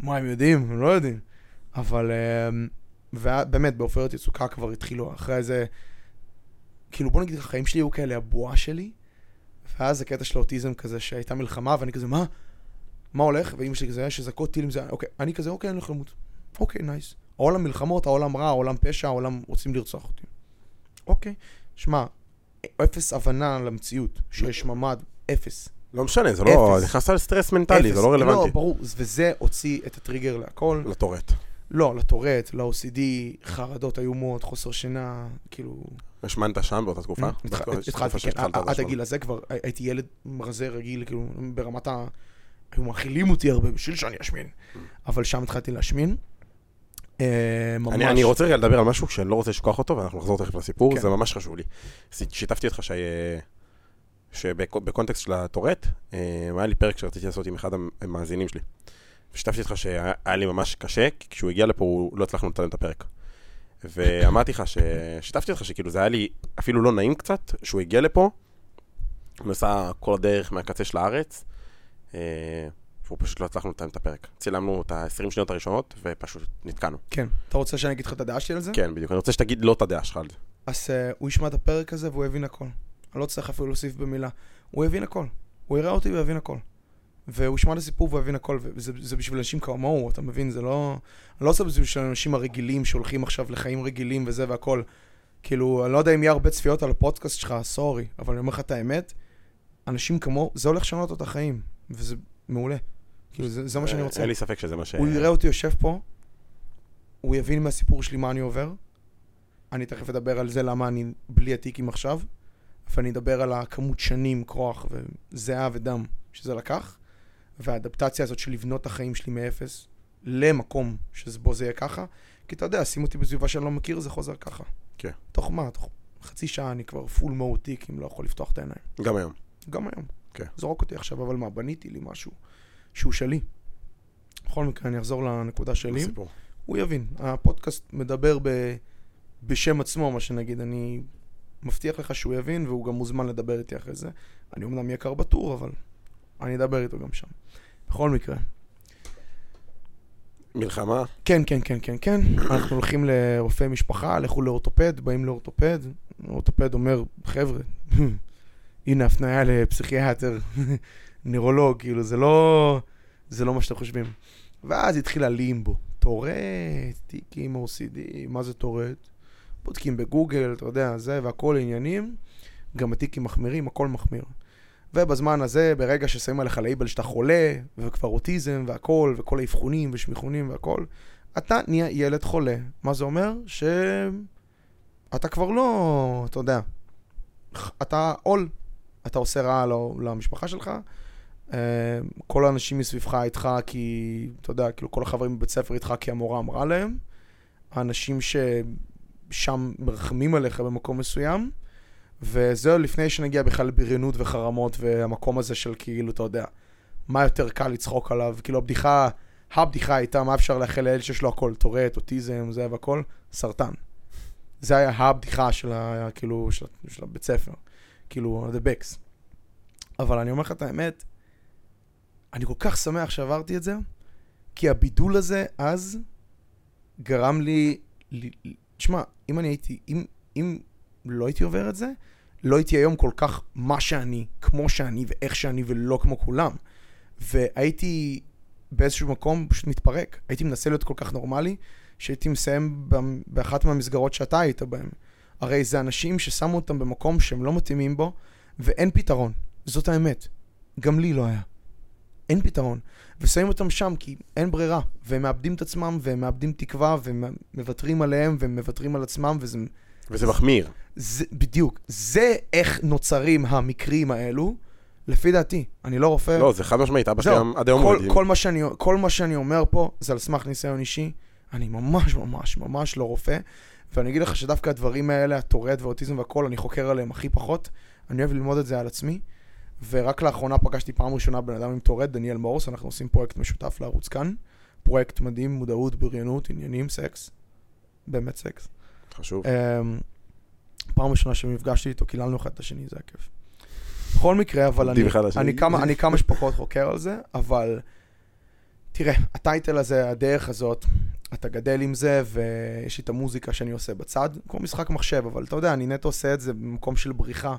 מה הם יודעים? הם לא יודעים. אבל אמ, ובאמת, בעופרת יצוקה כבר התחילו אחרי זה, כאילו בוא נגיד, החיים שלי היו כאלה הבועה שלי, ואז הקטע של האוטיזם כזה, שהייתה מלחמה, ואני כזה, מה? מה הולך? ואימא שלי כזה, יש אזעקות טילים, זה, אוקיי, אני כזה, אוקיי, אני הולך למות. אוקיי, nice. העולם מלחמות, העולם רע, העולם פשע, העולם רוצים לרצוח אותי. אוקיי. שמע, אפס הבנה למציאות, שיש ממ"ד, אפס. לא משנה, זה לא... אפס. נכנסת לסטרס מנטלי, זה לא לא, רלוונטי. ברור, וזה הוציא את הטריגר להכל. לטורט. לא, לטורט, ל-OCD, חרדות איומות, חוסר שינה, כאילו... השמנת שם באותה תקופה? התחלתי, כן, עד. הגיל הזה כבר הייתי ילד רזה רגיל, כאילו, ברמת ה... היו מאכילים אותי הרבה בשביל שאני אשמין. אבל שם התחלתי להשמין. אה. אני, אני רוצה רגע לדבר על משהו שאני לא רוצה לשכוח אותו, ואנחנו נחזור תכף לסיפור, כן. זה ממש חשוב לי. שיתפתי אותך ש... שבקונטקסט של הטורט, אה, היה לי פרק שרציתי לעשות עם אחד המאזינים שלי. ושיתפתי אותך שהיה היה לי ממש קשה, כי כשהוא הגיע לפה לא הצלחנו לצלם את הפרק. ואמרתי לך, ש... שיתפתי אותך שכאילו זה היה לי אפילו לא נעים קצת, שהוא הגיע לפה, הוא נסע כל הדרך מהקצה של הארץ, אה, והוא פשוט לא הצלחנו לתאם את הפרק. צילמנו את ה-20 שניות הראשונות, ופשוט נתקענו. כן. אתה רוצה שאני אגיד לך את הדעה שלי על זה? כן, בדיוק. אני רוצה שתגיד לא את הדעה שלך על זה. אז uh, הוא ישמע את הפרק הזה והוא יבין הכל. אני לא צריך אפילו להוסיף במילה. הוא יבין הכל. הוא יראה אותי ויבין הכל. והוא ישמע את הסיפור והוא יבין הכל, וזה זה בשביל אנשים כמוהו, אתה מבין? זה לא... אני לא עושה את זה בשביל האנשים הרגילים שהולכים עכשיו לחיים רגילים וזה והכל. כאילו, אני לא יודע אם יהיה הרבה צפיות על הפודקאסט שלך, סורי, אבל אני אומר לך את האמת, אנשים כמוהו, זה הולך לשנות את החיים, וזה מעולה. כאילו, זה, זה מה שאני רוצה. אין לי ספק שזה מה ש... הוא יראה אותי יושב פה, הוא יבין מהסיפור שלי מה אני עובר. אני תכף אדבר על זה, למה אני בלי הטיקים עכשיו, ואני אדבר על הכמות שנים, כוח וזיעה ודם שזה לקח, והאדפטציה הזאת של לבנות את החיים שלי מאפס למקום שבו זה יהיה ככה, כי אתה יודע, שים אותי בסביבה שאני לא מכיר, זה חוזר ככה. כן. תוך מה? תוך חצי שעה אני כבר פול מוד טיקים, לא יכול לפתוח את העיניים. גם היום. גם היום. כן. זרוק אותי עכשיו, אבל מה, בניתי לי משהו שהוא שלי. בכל מקרה, אני אחזור לנקודה שלי. הסיפור. הוא יבין. הפודקאסט מדבר ב... בשם עצמו, מה שנגיד. אני מבטיח לך שהוא יבין, והוא גם מוזמן לדבר איתי אחרי זה. אני אומנם יקר בטור, אבל אני אדבר איתו גם שם. בכל מקרה. מלחמה? כן, כן, כן, כן, כן. אנחנו הולכים לרופא משפחה, לכו לאורתופד, באים לאורתופד. אורתופד אומר, חבר'ה, [LAUGHS] הנה הפניה לפסיכיאטר, [LAUGHS] נוירולוג, כאילו, זה לא, זה לא מה שאתם חושבים. ואז התחיל הלימבו. טורט, תיקים OCD, מה זה טורט? בודקים בגוגל, אתה יודע, זה והכל עניינים. גם התיקים מחמירים, הכל מחמיר. ובזמן הזה, ברגע ששמים עליך לייבל שאתה חולה, וכבר אוטיזם והכל, וכל האבחונים ושמיכונים והכל, אתה נהיה ילד חולה. מה זה אומר? שאתה כבר לא, אתה יודע, אתה עול. אתה עושה רע לא- למשפחה שלך, אה, כל האנשים מסביבך איתך כי, אתה יודע, כאילו כל החברים בבית ספר איתך כי המורה אמרה להם, האנשים ששם מרחמים עליך במקום מסוים, וזהו לפני שנגיע בכלל לבריונות וחרמות והמקום הזה של כאילו, אתה יודע, מה יותר קל לצחוק עליו, כאילו הבדיחה, הבדיחה הייתה מה אפשר לאחל לאל שיש לו הכל, טורט, אוטיזם, זה והכל, סרטן. זה היה הבדיחה של, ה, כאילו, של, של הבית ספר, כאילו, the backs. אבל אני אומר לך את האמת, אני כל כך שמח שעברתי את זה, כי הבידול הזה אז גרם לי, תשמע, אם אני הייתי, אם, אם לא הייתי עובר את זה, לא הייתי היום כל כך מה שאני, כמו שאני ואיך שאני ולא כמו כולם. והייתי באיזשהו מקום פשוט מתפרק. הייתי מנסה להיות כל כך נורמלי, שהייתי מסיים באחת מהמסגרות שאתה היית בהן. הרי זה אנשים ששמו אותם במקום שהם לא מתאימים בו, ואין פתרון. זאת האמת. גם לי לא היה. אין פתרון. ושמים אותם שם כי אין ברירה, והם מאבדים את עצמם, והם מאבדים תקווה, והם מוותרים עליהם, והם מוותרים על עצמם, וזה... וזה מחמיר. זה, בדיוק. זה איך נוצרים המקרים האלו, לפי דעתי. אני לא רופא. לא, זה חד משמעית, אבא שלי עד היום כל, כל, שאני, כל מה שאני אומר פה, זה על סמך ניסיון אישי. אני ממש ממש ממש לא רופא. ואני אגיד לך שדווקא הדברים האלה, הטורט ואוטיזם והכל, אני חוקר עליהם הכי פחות. אני אוהב ללמוד את זה על עצמי. ורק לאחרונה פגשתי פעם ראשונה בן אדם עם טורט, דניאל מורס, אנחנו עושים פרויקט משותף לערוץ כאן. פרויקט מדהים, מודעות, בריונות, עניינים, סקס. באמת סקס. חשוב. Um, פעם ראשונה שנפגשתי איתו, קיללנו אחד את השני, זה היה כיף. בכל מקרה, אבל אני, אני, כמה, אני כמה שפחות חוקר על זה, אבל תראה, הטייטל הזה, הדרך הזאת, אתה גדל עם זה, ויש לי את המוזיקה שאני עושה בצד, כמו משחק מחשב, אבל אתה יודע, אני נטו עושה את זה במקום של בריחה.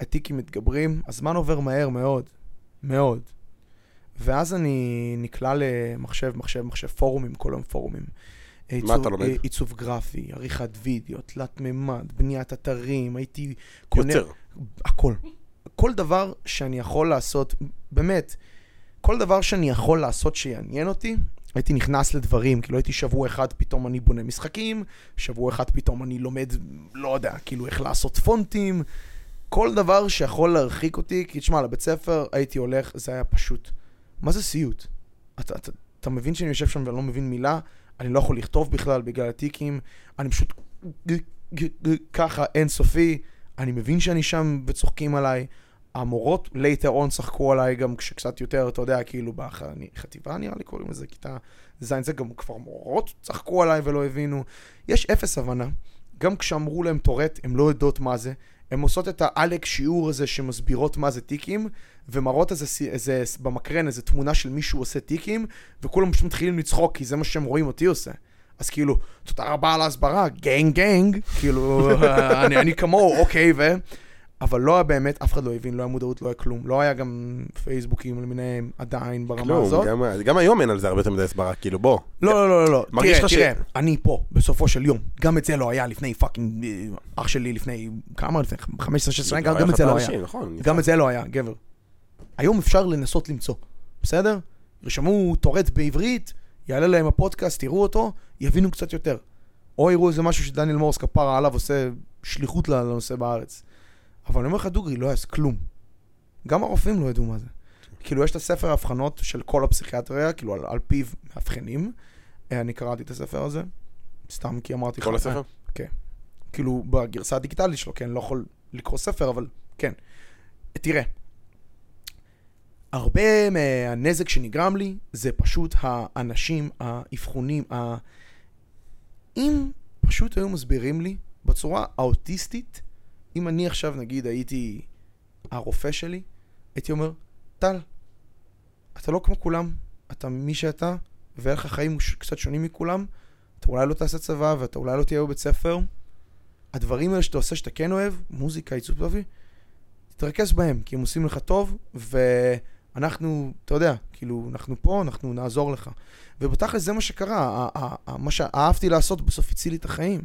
הטיקים מתגברים, הזמן עובר מהר מאוד, מאוד. ואז אני נקלע למחשב, מחשב, מחשב, פורומים, כל היום פורומים. מה אתה לומד? עיצוב גרפי, עריכת וידאו, תלת מימד, בניית אתרים, הייתי קונה... יוצר. הכל. כל דבר שאני יכול לעשות, באמת, כל דבר שאני יכול לעשות שיעניין אותי, הייתי נכנס לדברים, כאילו הייתי שבוע אחד פתאום אני בונה משחקים, שבוע אחד פתאום אני לומד, לא יודע, כאילו איך לעשות פונטים, כל דבר שיכול להרחיק אותי, כי תשמע, לבית ספר הייתי הולך, זה היה פשוט. מה זה סיוט? אתה, אתה, אתה מבין שאני יושב שם ואני לא מבין מילה? אני לא יכול לכתוב בכלל בגלל הטיקים, אני פשוט ככה אינסופי, אני מבין שאני שם וצוחקים עליי. המורות later on צחקו עליי גם כשקצת יותר, אתה יודע, כאילו בחטיבה נראה לי קוראים לזה, כיתה ז', זה גם כבר מורות צחקו עליי ולא הבינו. יש אפס הבנה. גם כשאמרו להם טורט, הם לא יודעות מה זה, הן עושות את העלק שיעור הזה שמסבירות מה זה טיקים, ומראות איזה, איזה, במקרן איזה תמונה של מישהו עושה טיקים, וכולם פשוט מתחילים לצחוק, כי זה מה שהם רואים אותי עושה. אז כאילו, תודה רבה על ההסברה, גנג גנג, כאילו, [LAUGHS] אני, אני כמוהו, אוקיי, ו... אבל לא היה באמת, אף אחד לא הבין, לא היה מודעות, לא היה כלום. לא היה גם פייסבוקים למיניהם עדיין ברמה כלום, הזאת. גם- גם היום אין על זה הרבה יותר מדי הסברה, כאילו בוא. לא, לא, לא, לא, לא. תראה, לך ש- תראה, אני פה, בסופו של יום. גם את זה לא היה לפני fucking, אה, אח שלי לפני, כמה? לפני 15-16 שנה, גם גם את זה לא היה. אנשים, נכון. גם את זה לא היה, גבר. היום אפשר לנסות למצוא, בסדר? ירשמו טורט בעברית, יעלה להם הפודקאסט, יראו אותו, יבינו קצת יותר. או יראו איזה משהו שדניאל מורס כפרה עליו עושה שליחות לנושא בארץ. אבל אני אומר לך דוגרי, לא היה כלום. גם הרופאים לא ידעו מה זה. כאילו, יש את הספר האבחנות של כל הפסיכיאטריה, כאילו, על, על פיו מאבחנים. אה, אני קראתי את הספר הזה, סתם כי אמרתי. כל הספר? כאילו, בגרסה הדיגיטלית שלו, כן, לא יכול לקרוא ספר, אבל כן. תראה, הרבה מהנזק שנגרם לי זה פשוט האנשים, האבחונים, ה... אם פשוט היו מסבירים לי בצורה האוטיסטית, אם אני עכשיו נגיד הייתי הרופא שלי, הייתי אומר, טל, אתה לא כמו כולם, אתה מי שאתה, ויהיה לך חיים קצת שונים מכולם, אתה אולי לא תעשה צבא ואתה אולי לא תהיה בבית ספר, הדברים האלה שאתה עושה שאתה כן אוהב, מוזיקה, עיצוב טובי, תתרכז בהם, כי הם עושים לך טוב, ואנחנו, אתה יודע, כאילו, אנחנו פה, אנחנו נעזור לך. ובתכל'ס זה מה שקרה, מה שאהבתי לעשות בסוף הציל לי את החיים.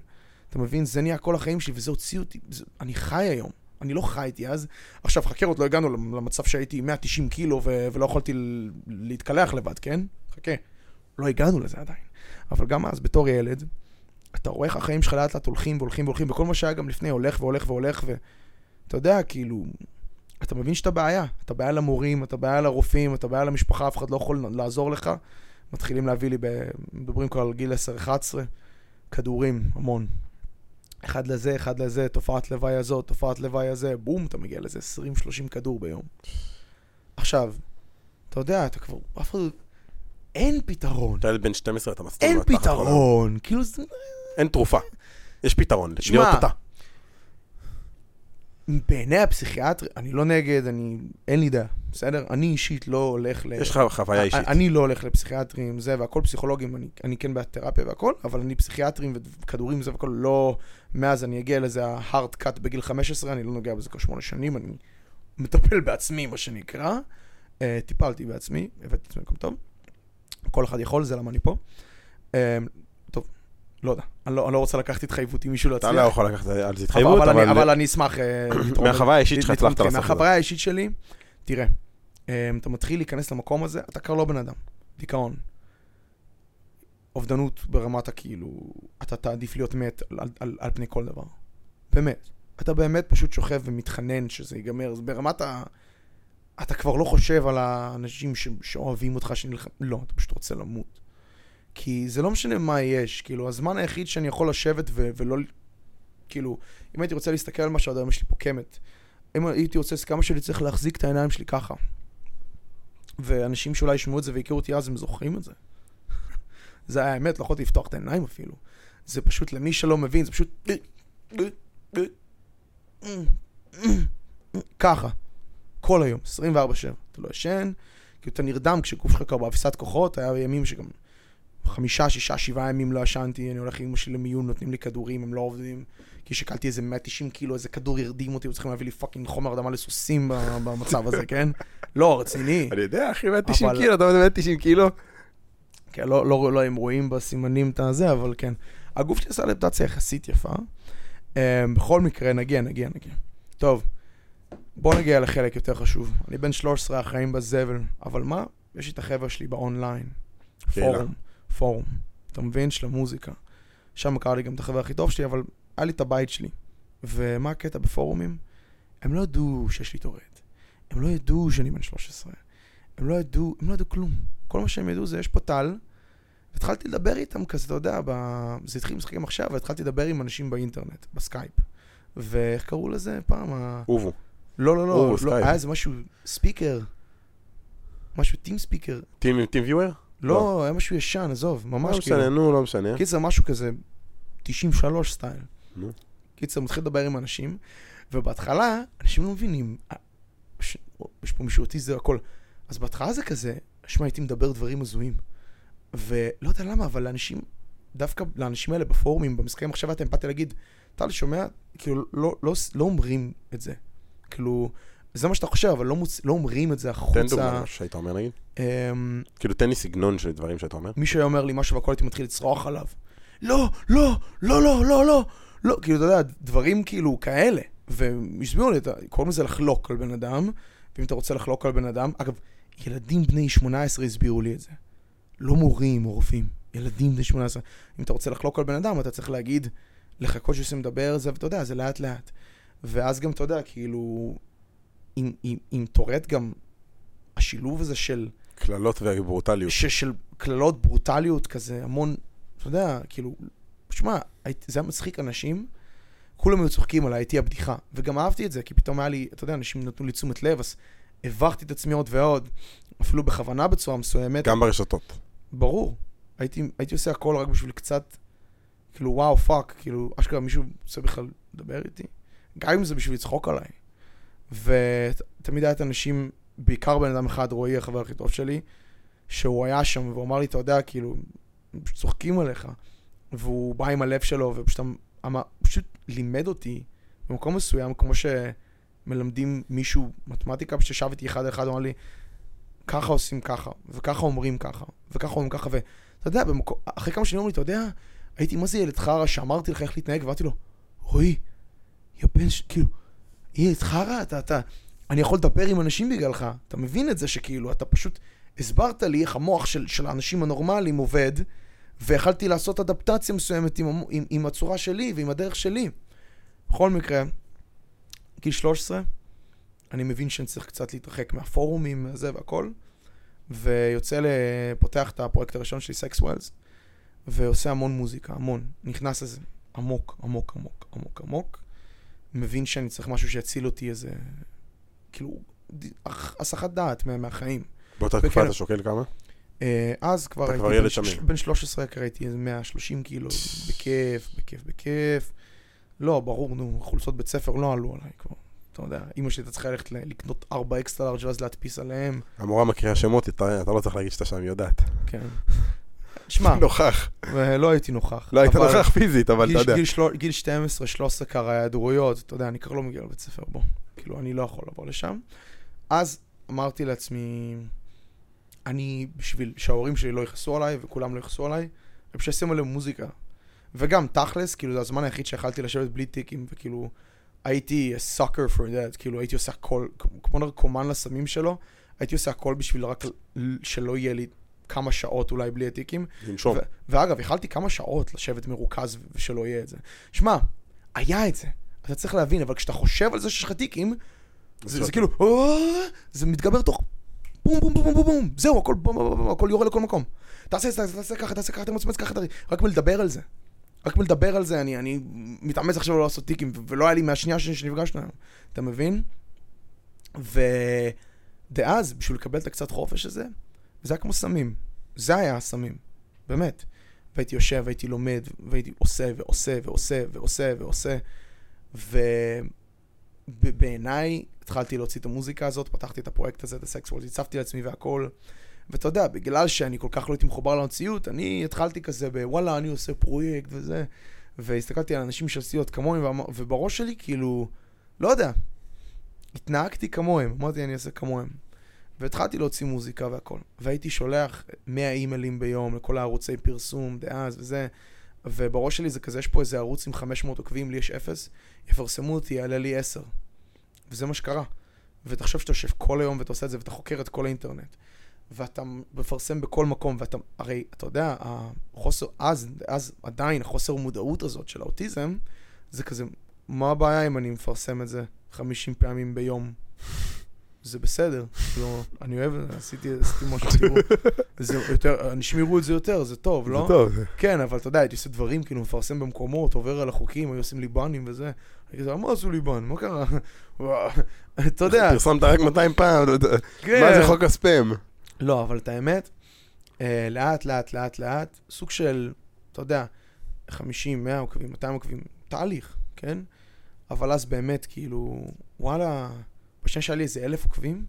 אתה מבין? זה נהיה כל החיים שלי, וזה הוציא אותי, זה, אני חי היום. אני לא חייתי אז. עכשיו, חכה, עוד לא הגענו למצב שהייתי 190 קילו ו- ולא יכולתי ל- להתקלח לבד, כן? חכה. לא הגענו לזה עדיין. אבל גם אז, בתור ילד, אתה רואה איך החיים שלך לאט לאט הולכים והולכים והולכים, וכל מה שהיה גם לפני הולך והולך והולך, ואתה יודע, כאילו, אתה מבין שאתה בעיה. אתה בעיה למורים, אתה בעיה לרופאים, אתה בעיה למשפחה, אף אחד לא יכול לעזור לך. מתחילים להביא לי, ב... מדברים כבר על גיל 10-11, כדורים, המון. אחד לזה, אחד לזה, תופעת לוואי הזאת, תופעת לוואי הזה, בום, אתה מגיע לזה 20-30 כדור ביום. עכשיו, אתה יודע, אתה כבר, אף אחד... אין פתרון. אתה ילד בן 12, אתה מסתובב אין. פתרון. כאילו, זה... אין תרופה. יש פתרון, שמע, לראות אותה. בעיני הפסיכיאטר, אני לא נגד, אני... אין לי דעה, בסדר? אני אישית לא הולך ל... יש לך חוויה אישית. אני לא הולך לפסיכיאטרים, זה והכל פסיכולוגים, אני, אני כן בתרפיה והכל, אבל אני פסיכיאטרים וכדורים זה והכל לא... מאז אני אגיע לזה ה-hard cut בגיל 15, אני לא נוגע בזה כבר שמונה שנים, אני מטפל בעצמי, מה שנקרא. Uh, טיפלתי בעצמי, הבאתי את עצמי למקום טוב. כל אחד יכול, זה למה אני פה. Uh, לא יודע, אני לא, אני לא רוצה לקחת התחייבות אם מישהו לא אתה יצליח. לא יכול לקחת על זה התחייבות, אבל, אבל... אני, אבל אני אשמח אה. [CLEARS THROAT] מהחוויה האישית שלך הצלחת כן, לעשות את זה. מהחוויה האישית שלי, תראה, אה, אתה מתחיל להיכנס למקום הזה, אתה כבר לא בן אדם. דיכאון. אובדנות ברמת הכאילו, אתה תעדיף להיות מת על, על, על, על פני כל דבר. באמת. אתה באמת פשוט שוכב ומתחנן שזה ייגמר. זה ברמת ה... אתה כבר לא חושב על האנשים ש... שאוהבים אותך, שנלחם... לא, אתה פשוט רוצה למות. כי זה לא משנה מה יש, כאילו, הזמן היחיד שאני יכול לשבת ו... ולא... כאילו, אם הייתי רוצה להסתכל על משהו, עד היום יש לי פה קמת. אם הייתי רוצה, כמה שלי צריך להחזיק את העיניים שלי ככה. ואנשים שאולי ישמעו את זה והכירו אותי אז, הם זוכרים את זה. [LAUGHS] זה היה האמת, לא יכולתי לפתוח את העיניים אפילו. זה פשוט, למי שלא מבין, זה פשוט... ככה. כל היום, 24-7. אתה לא ישן, כי אתה נרדם כשגוף שלך כבר באפיסת כוחות, היה ימים שגם חמישה, שישה, שבעה ימים לא ישנתי, אני הולך עם אמא שלי למיון, נותנים לי כדורים, הם לא עובדים. כי שקלתי איזה 190 קילו, איזה כדור הרדים אותי, וצריכים להביא לי fucking חומר הרדמה לסוסים [LAUGHS] במצב הזה, כן? לא, רציני. אני יודע, אחי, 190 אבל- קילו, אתה אומר 190 קילו? כן, לא, לא, לא הם רואים בסימנים את הזה, אבל כן. הגוף שלי עשה אדפטציה יחסית יפה. Um, בכל מקרה, נגיע, נגיע, נגיע. טוב, בוא נגיע לחלק יותר חשוב. אני בן 13, החיים בזבל, אבל מה? יש לי את החבר'ה שלי באונליין. פורום, פורום. אתה מבין? של המוזיקה. שם קרה לי גם את החבר הכי טוב שלי, אבל היה לי את הבית שלי. ומה הקטע בפורומים? הם לא ידעו שיש לי טורט. הם לא ידעו שאני בן 13. הם לא ידעו, הם לא ידעו כלום. כל מה שהם ידעו זה יש פה טל, והתחלתי לדבר איתם כזה, אתה יודע, ב... זה התחיל משחקים עכשיו, והתחלתי לדבר עם אנשים באינטרנט, בסקייפ. ואיך קראו לזה פעם? ooVoo. לא, לא, לא, או, לא. היה איזה משהו, ספיקר. משהו TeamSpeak. TeamViewer? לא, היה משהו ישן, עזוב, לא ממש כאילו. משנה, נו, לא משנה. קיצר, משהו כזה 93 סטייל. נו. קיצר, מתחיל לדבר עם אנשים, ובהתחלה, אנשים לא מבינים, אה, יש, פה מישהו אוטיסט זה הכל. אז בהתחלה זה כזה, שמע, הייתי מדבר דברים הזויים. ולא יודע למה, אבל לאנשים, דווקא לאנשים האלה בפורומים, במשחקי מחשבה, אתם באתי להגיד, טל, שומע? כאילו, לא, לא, לא אומרים את זה. כאילו, זה מה שאתה חושב, אבל לא, מוצ... לא אומרים את זה החוצה. תן דוגמא שהיית אומר נגיד. אמ, כאילו, תן לי סגנון של דברים שאתה אומר. מישהו היה אומר לי משהו והכל הייתי מתחיל לצרוח עליו. לא, לא, לא, לא, לא, לא, לא, כאילו, אתה יודע, דברים כאילו כאלה. והם הסבירו לי, קוראים לזה לחלוק על בן אדם, ואם אתה רוצה לחלוק על בן אדם, אגב, ילדים בני 18 הסבירו לי את זה. לא מורים או רופאים, ילדים בני 18. אם אתה רוצה לחלוק על בן אדם, אתה צריך להגיד, לחכות שהוא מדבר, זה, ואתה יודע, זה לאט לאט. ואז גם, אתה יודע, כאילו, עם, עם, עם טורט גם, השילוב הזה של... קללות וברוטליות. ש, של קללות, ברוטליות כזה, המון, אתה יודע, כאילו, שמע, זה היה מצחיק אנשים, כולם היו צוחקים עליי, הייתי הבדיחה. וגם אהבתי את זה, כי פתאום היה לי, אתה יודע, אנשים נתנו לי תשומת לב, אז הבכתי את עצמי עוד ועוד, אפילו בכוונה בצורה מסוימת. גם ברשתות. ברור. הייתי, הייתי עושה הכל רק בשביל קצת, כאילו, וואו, fuck, כאילו, אשכרה מישהו רוצה בכלל לדבר איתי. גם אם זה בשביל לצחוק עליי. ותמיד היה את האנשים, בעיקר בן אדם אחד, רועי, החבר הכי טוב שלי, שהוא היה שם, והוא אמר לי, אתה יודע, כאילו, צוחקים עליך. והוא בא עם הלב שלו, ופשוט אמר, הוא פשוט לימד אותי במקום מסוים, כמו שמלמדים מישהו מתמטיקה, פשוט ישב איתי אחד אחד, הוא אמר לי, ככה עושים ככה, וככה אומרים ככה, וככה אומרים ככה, ואתה יודע, במקום, אחרי כמה שנים אומרים לי, אתה יודע, הייתי, מה זה ילד חרא שאמרתי לך איך להתנהג, ואמרתי לו, רועי, יא בן. כאילו, ילד חרא, אתה, אתה, אני יכול לדבר עם אנשים בגללך, אתה מבין את זה שכאילו, אתה פשוט הסברת לי איך המוח של, של האנשים הנורמליים עובד, ויכלתי לעשות אדפטציה מסוימת עם, עם, עם הצורה שלי ועם הדרך שלי. בכל מקרה, גיל 13, אני מבין שאני צריך קצת להתרחק מהפורומים, זה והכל, ויוצא לפותח את הפרויקט הראשון שלי, סקס ווילס, ועושה המון מוזיקה, המון. נכנס לזה עמוק, עמוק, עמוק, עמוק, עמוק. מבין שאני צריך משהו שיציל אותי איזה, כאילו, הסחת דעת מה- מהחיים. באותה. תקופה אתה שוקל כמה? אה, אז כבר אתה הייתי כבר בן ילד ש- שמיר. בן 13 כרגע הייתי איזה 130 קילו, בכיף, בכיף, בכיף. לא, ברור, נו, חולצות בית ספר לא עלו עליי כבר. אתה יודע, אמא שלי הייתה צריכה ללכת לקנות ארבע אקסטרה לארג' ואז להדפיס עליהם, המורה מקריאה שמות, אתה אתה לא צריך להגיד שאתה שם, היא יודעת. כן. שמע, נוכח. לא הייתי נוכח. לא היית נוכח פיזית, אבל אתה יודע. גיל של- גיל 12-13 קרה היעדרויות, אתה יודע, אני כבר לא מגיע לבית ספר, בוא. כאילו, אני לא יכול לבוא לשם. אז אמרתי לעצמי, אני, בשביל שההורים שלי לא יכעסו עליי וכולם לא יכעסו עליי, אני פשוט אשים עליהם מוזיקה. וגם, תכלס, כאילו, זה הזמן היחיד שיכלתי לשבת בלי טיקים, וכאילו, הייתי a sucker for that, כאילו, הייתי עושה הכל, כמו נרקומן לסמים שלו, הייתי עושה הכל בשביל רק שלא יהיה לי כמה שעות אולי בלי הטיקים. לנשום. ואגב, יכלתי כמה שעות לשבת מרוכז ושלא יהיה את זה. שמע, היה את זה. אתה צריך להבין, אבל כשאתה חושב על זה שיש לך טיקים, זה, זה כאילו, "אה", זה מתגבר תוך בום בום בום בום בום בום, זהו, הכל בום בום בום, הכל יורה לכל מקום. תעשה, תעשה, תעשה ככה, תעשה ככה, אתה מצמץ ככה, רק מלדבר על זה. רק מלדבר על זה, אני, אני מתאמץ עכשיו לא לעשות טיקים, ולא היה לי מהשנייה שנפגשנו היום. אתה מבין? ודאז, בשביל לקבל את הקצת חופש הזה, זה היה כמו סמים. זה היה הסמים, באמת. והייתי יושב, והייתי לומד, והייתי עושה ועושה ועושה ועושה ועושה. ובעיניי התחלתי להוציא את המוזיקה הזאת, פתחתי את הפרויקט הזה, את הסקס וולד, הצבתי לעצמי והכל. ואתה יודע, בגלל שאני כל כך לא הייתי מחובר למציאות, אני התחלתי כזה בוואלה, אני עושה פרויקט וזה. והסתכלתי על אנשים שעשו עוד כמוהם, ובראש שלי כאילו, לא יודע, התנהגתי כמוהם, אמרתי אני אעשה כמוהם. והתחלתי להוציא מוזיקה והכל. והייתי שולח 100 אימיילים ביום לכל הערוצי פרסום דאז וזה, ובראש שלי זה כזה, יש פה איזה ערוץ עם 500 עוקבים, לי יש אפס, יפרסמו אותי, יעלה לי 10. וזה מה שקרה. ותחשוב שאתה יושב כל היום ואתה עושה את זה ואתה חוקר את כל האינטרנט. ואתה מפרסם בכל מקום, ואתה, הרי, אתה יודע, החוסר, אז, אז עדיין, החוסר מודעות הזאת של האוטיזם, זה כזה, מה הבעיה אם אני מפרסם את זה 50 פעמים ביום? זה בסדר, לא, אני אוהב עשיתי, עשיתי משהו, תראו, [LAUGHS] זה יותר, אנשים יראו את זה יותר, זה טוב, לא? זה טוב. כן, אבל אתה יודע, הייתי עושה דברים, כאילו, מפרסם במקומות, עובר על החוקים, היו עושים לי בנים וזה. הייתי כזה, מה עשו לי בן? מה קרה? [LAUGHS] אתה יודע, פרסמת רק 200 פעם, לא. כן. מה זה חוק הספאם? לא, אבל את האמת, אה, לאט, לאט, לאט, לאט, סוג של, אתה יודע, 50, 100 עוקבים, 200 עוקבים, תהליך, כן? אבל אז באמת, כאילו, וואלה, בשנייה שהיה לי איזה אלף עוקבים,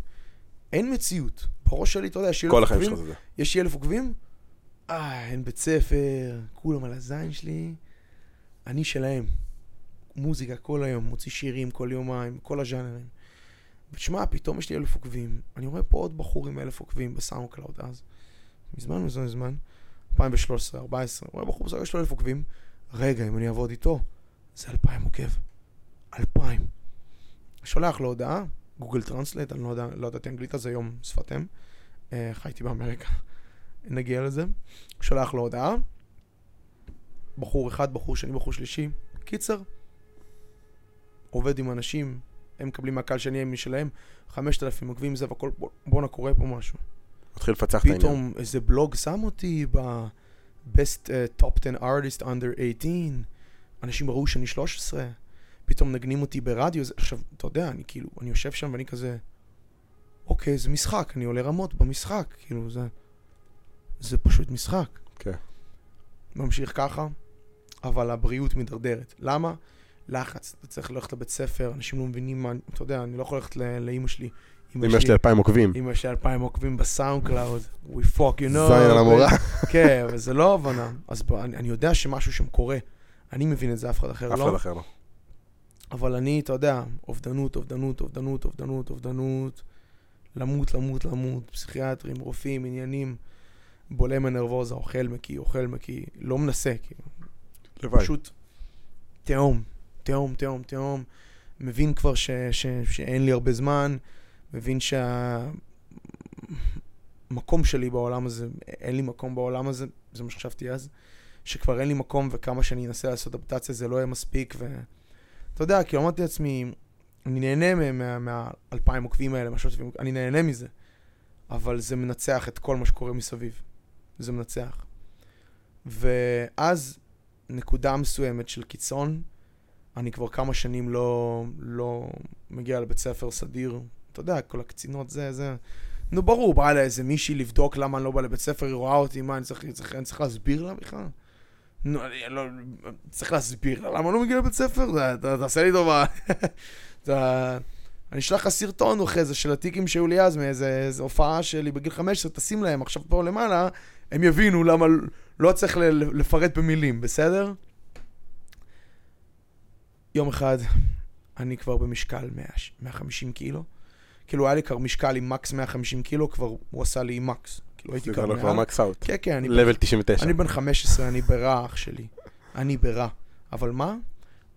אין מציאות. בראש שלי, אתה יודע, יש לי כל אלף עוקבים. יש לי אלף עוקבים, אה, אין בית ספר, כולם על הזין שלי, אני שלהם. מוזיקה כל היום, מוציא שירים כל יומיים, כל הז'אנרים. ותשמע, פתאום יש לי אלף עוקבים. אני רואה פה עוד בחור עם אלף עוקבים ב SoundCloud אז. מזמן, מזמן, מזמן. 2013, 2014, רואה בחור בסדר, יש לו אלף עוקבים. רגע, אם אני אעבוד איתו, זה אלפיים עוקב. אלפיים. שולח לו הודעה, Google Translate, אני לא יודע, לא ידעתי אנגלית אז היום שפת אם. אה, חייתי באמריקה, [LAUGHS] נגיע לזה. שולח לו הודעה, בחור אחד, בחור שני, בחור שלישי. קיצר, עובד עם אנשים, הם מקבלים מהקהל שאני הם משלהם, 5,000 עוקבים זה והכל, בוא- בואנה קורה פה משהו. מתחיל לפצח את העניין. פתאום איזה בלוג שם אותי ב-Best uh, Top 10 Artist Under 18, אנשים ראו שאני 13, פתאום נגנים אותי ברדיו, זה, עכשיו, אתה יודע, אני כאילו, אני יושב שם ואני כזה, אוקיי, זה משחק, אני עולה רמות במשחק, כאילו, זה, זה פשוט משחק. כן. ממשיך ככה, אבל הבריאות מידרדרת. למה? לחץ, אתה צריך ללכת לבית ספר, אנשים לא מבינים מה, אתה יודע, אני לא יכול ללכת לאימא שלי. אם יש לי אלפיים עוקבים. אמא שלי אלפיים עוקבים ב SoundCloud, we fuck you know. זין על המורה. [LAUGHS] כן, אבל זה לא הבנה. אז אני, יודע שמשהו שם קורה. אני מבין את זה, אף אחד אחר אף לא. אחד אחר לא. אבל אני, אתה יודע, אובדנות, אובדנות, אובדנות, אובדנות, אובדנות, למות, למות, למות, פסיכיאטרים, רופאים, עניינים, בולמה נרבוזה, אוכל מקיא, אוכל מקיא, לא מנסה, כאילו. לבד. פשוט תהום, תהום, תהום, תהום. מבין כבר ש, ש, שאין לי הרבה זמן, מבין שהמקום שלי בעולם הזה, אין לי מקום בעולם הזה, זה מה שחשבתי אז, שכבר אין לי מקום וכמה שאני אנסה לעשות אדפטציה זה לא יהיה מספיק, ואתה יודע, כי אמרתי לעצמי, אני נהנה מה- מה- מהאלפיים עוקבים האלה, מהשלושת אלפים, אני נהנה מזה, אבל זה מנצח את כל מה שקורה מסביב. זה מנצח. ואז נקודה מסוימת של קיצון, אני כבר כמה שנים לא, לא מגיע לבית ספר סדיר. אתה יודע, כל הקצינות זה, זה... נו, ברור, באה לה איזה מישהי לבדוק למה אני לא בא לבית ספר, היא רואה אותי, מה, אני צריך, צריך, אני צריך להסביר לה בכלל? נו, אני לא... צריך להסביר לה למה לא מגיע לבית ספר? תעשה לי טובה. [LAUGHS] אני אשלח לך סרטון אחרי זה של הטיקים שהיו לי אז מאיזה איזה הופעה שלי בגיל 15, תשים להם עכשיו פה למעלה, הם יבינו למה לא צריך לפרט במילים, בסדר? יום אחד אני כבר במשקל 100, 150 קילו. כאילו היה לי כבר משקל עם מקס 150 קילו, כבר הוא עשה לי עם מקס. כאילו הייתי זה כבר כבר מעל. מקס אאוט. כן, כן, אני לבל 99. אני בן 15, אני ברע, אח שלי. אני ברע. אבל מה?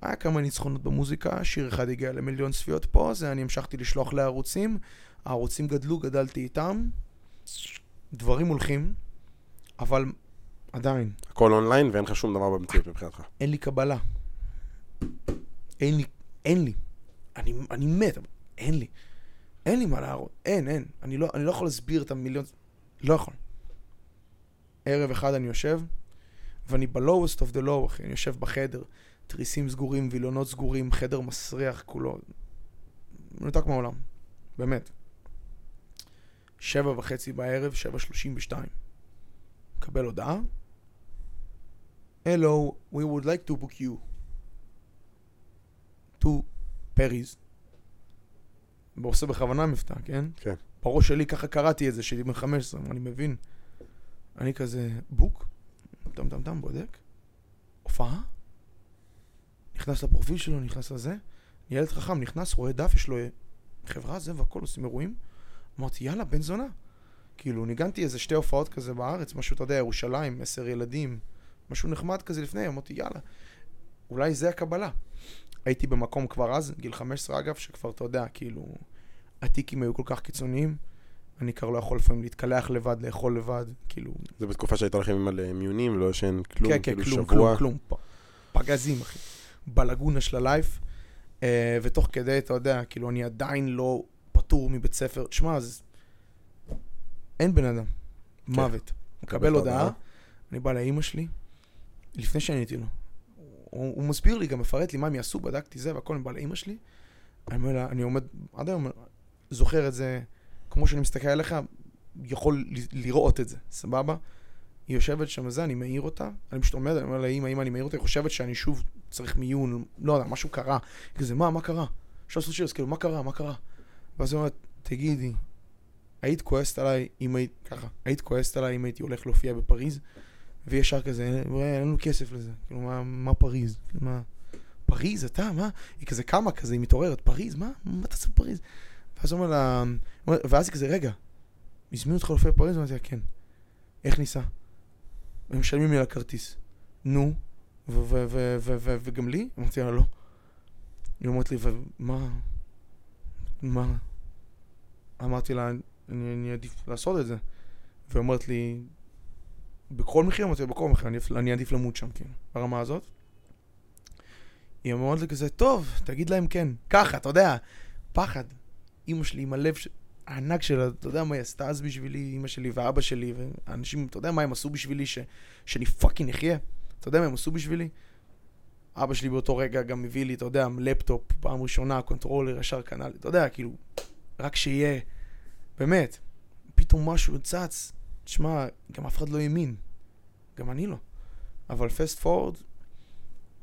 היה כמה ניצחונות במוזיקה, שיר אחד הגיע למיליון צפיות פה, זה אני המשכתי לשלוח לערוצים, הערוצים גדלו, גדלתי איתם, דברים הולכים, אבל עדיין, הכל אונליין ואין לך שום דבר במציאות מבחינתך. אין לי קבלה. אין לי, אין לי. אני, אני מת, אבל אין לי. אין לי מה להראות, אין, אין. אני לא, אני לא יכול להסביר את המיליון, לא יכול. ערב אחד אני יושב, ואני ב-lowest of the low, אחי, אני יושב בחדר, תריסים סגורים, וילונות סגורים, חדר מסריח כולו. מנותק מהעולם, באמת. שבע וחצי בערב, שבע שלושים ושתיים. מקבל הודעה, Hello, we would like to book you to Paris. ועושה בכוונה מבטא, כן? כן. בראש שלי ככה קראתי את זה, שהייתי בן 15, אני מבין. אני כזה, בוק? טם טם טם, בודק. הופעה? נכנס לפרופיל שלו, נכנס לזה. ילד חכם, נכנס, רואה דף, יש לו חברה, זה והכל, עושים אירועים. אמרתי, יאללה, בן זונה. כאילו, ניגנתי איזה שתי הופעות כזה בארץ, משהו, אתה יודע, ירושלים, עשר ילדים, משהו נחמד כזה לפני, אמרתי, יאללה, אולי זה הקבלה. הייתי במקום כבר אז, גיל 15 אגב, שכבר, אתה יודע, כאילו, הטיקים היו כל כך קיצוניים, אני כבר לא יכול לפעמים להתקלח לבד, לאכול לבד, כאילו, זה בתקופה שהיית הולכים על אה, מיונים, לא ישן כלום, כן, כן, כאילו כלום, שבוע. כלום, כלום, פ- פגזים, אחי. בלגונה של הלייף, אה, ותוך כדי, אתה יודע, כאילו, אני עדיין לא פטור מבית ספר. שמע, זה... אין בן אדם. מוות. מקבל הודעה. אני בא לאימא שלי, לפני שעניתי לו. הוא, הוא מסביר לי, גם מפרט לי מה הם יעשו, בדקתי זה והכל, אני בא לאימא שלי, אני אומר לה, אני עומד, עד היום זוכר את זה, כמו שאני מסתכל עליך, יכול לראות את זה, סבבה? היא יושבת שם וזה, אני מעיר אותה, אני פשוט עומד, אני אומר לה, אמא, אמא, אני מעיר אותה, היא חושבת שאני שוב צריך מיון, לא יודע, משהו קרה. כזה, מה, מה קרה? אפשר לעשות אז כאילו, מה קרה, מה קרה? ואז היא אומרת, תגידי, היית כועסת עליי אם היית, ככה, היית כועסת עליי אם הייתי הולך להופיע בפריז? וישר כזה, אין אין לנו כסף לזה. כאילו, מה, מה פריז? מה, פריז, אתה, מה? היא כזה קמה, כזה, היא מתעוררת, פריז, מה? מה אתה עושה בפריז? ואז הוא אומר לה, ואז היא כזה, רגע, הזמינו אותך להופיע בפריז? אמרתי לה, כן. איך ניסע? הם משלמים לי על הכרטיס. נו, וגם לי? אמרתי לה, לא. היא אומרת לי, ומה? מה? אמרתי לה, אני, עדיף לעשות את זה. והיא אומרת לי, בכל מחיר? אמרתי לה, בכל מחיר, אני עדיף למות שם, כאילו, ברמה הזאת. היא אומרת לי כזה, טוב, תגיד להם כן. ככה, אתה יודע, פחד. אימא שלי עם הלב. הענק שלה, אתה יודע מה היא עשתה אז בשבילי, אימא שלי ואבא שלי, ואנשים, אתה יודע מה הם עשו בשבילי, ש... שאני פאקינג אחיה? אתה יודע מה הם עשו בשבילי? אבא שלי באותו רגע גם הביא לי, אתה יודע, לפטופ, פעם ראשונה, controller, ישר קנה לי, אתה יודע, כאילו, רק שיהיה, באמת, פתאום משהו צץ, תשמע, גם אף אחד לא האמין, גם אני לא. אבל fast forward,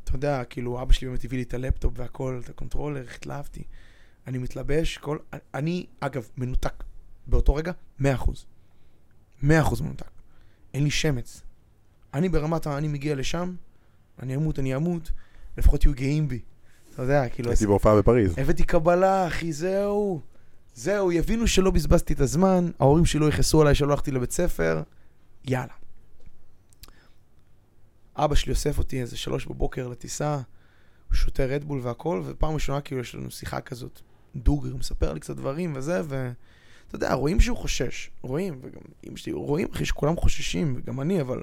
אתה יודע, כאילו, אבא שלי באמת הביא לי את הלפטופ והכל, את ה controller, התלהבתי. אני מתלבש, כל... אני, אגב, מנותק באותו רגע, 100%. 100% מנותק. אין לי שמץ. אני ברמת ה... אני מגיע לשם, אני אמות, אני אמות, לפחות יהיו גאים בי. אתה יודע, כאילו... הייתי בהופעה בפריז. הבאתי קבלה, אחי, זהו. זהו, יבינו שלא בזבזתי את הזמן, ההורים שלי לא יכעסו עליי שלא הלכתי לבית ספר, יאללה. אבא שלי אוסף אותי איזה שלוש בבוקר לטיסה, הוא שותה רדבול והכל, ופעם ראשונה כאילו יש לנו שיחה כזאת, דוגרי, מספר לי קצת דברים וזה, ואתה יודע, רואים שהוא חושש, רואים, וגם אמא שלי, רואים אחי שכולם חוששים, וגם אני, אבל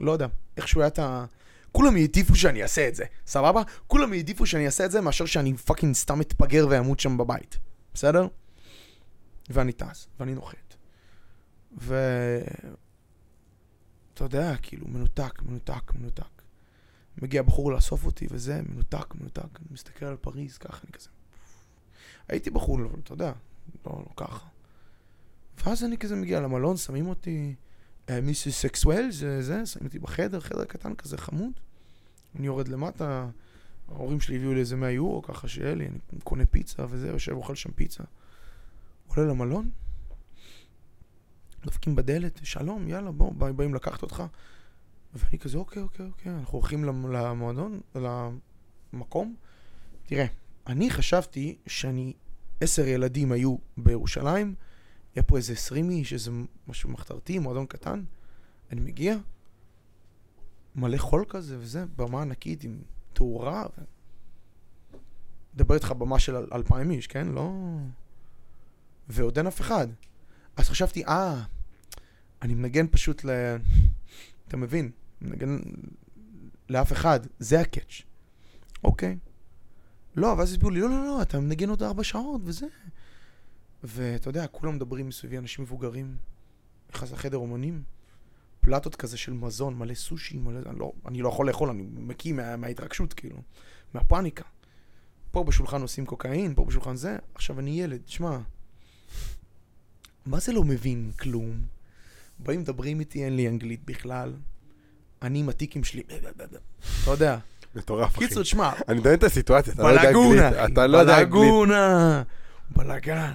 לא יודע, איכשהו היה את ה... כולם העדיפו שאני אעשה את זה, סבבה? כולם העדיפו שאני אעשה את זה מאשר שאני fucking סתם אתפגר ואמות שם בבית, בסדר? ואני טס, ואני נוחת. ו... אתה יודע, כאילו, מנותק, מנותק, מנותק. מגיע בחור לאסוף אותי וזה, מנותק, מנותק. אני מסתכל על פריז, ככה, אני כזה... הייתי בחו"ל, אבל אתה יודע, לא, לא ככה. ואז אני כזה מגיע למלון, שמים אותי, אה, מיסי סקסואל, זה, זה, שמים אותי בחדר, חדר קטן כזה חמוד. אני יורד למטה, ההורים שלי הביאו לי איזה 100 יורו, ככה שיהיה לי, אני קונה פיצה וזה, יושב אוכל שם פיצה. עולה למלון, דופקים בדלת, שלום, יאללה, בוא, בא- באים לקחת אותך. ואני כזה, אוקיי, אוקיי, אוקיי, אנחנו הולכים למ- למועדון, למקום. תראה, אני חשבתי שאני, עשר ילדים היו בירושלים, יהיה פה איזה עשרים איש, איזה משהו מחתרתי, מועדון קטן. אני מגיע, מלא חול כזה וזה, במה ענקית עם תאורה. ו... מדבר איתך במה של אל- אלפיים איש, כן? לא... ועוד אין אף אחד. אז חשבתי, אה, אני מנגן פשוט ל... אתה מבין? מנגן לאף אחד, זה הקאץ'. אוקיי. לא, ואז הסבירו לי, לא, לא, לא, אתה מנגן עוד ארבע שעות וזה. ואתה יודע, כולם מדברים מסביבי, אנשים מבוגרים. נכנס לחדר אומנים, פלטות כזה של מזון, מלא סושי, מלא... אני לא, אני לא יכול לאכול, אני מקיא מה, מההתרגשות, כאילו. מהפאניקה. פה בשולחן עושים קוקאין, פה בשולחן זה. עכשיו, אני ילד, שמע, מה זה לא מבין כלום? באים מדברים איתי, אין לי אנגלית בכלל. אני עם הטיקים שלי, אתה יודע. מטורף, אחי. קיצור, תשמע, אני מדמיין את הסיטואציה, אתה לא יודע אנגלית. אתה לא יודע אנגלית. בלגונה, בלגן.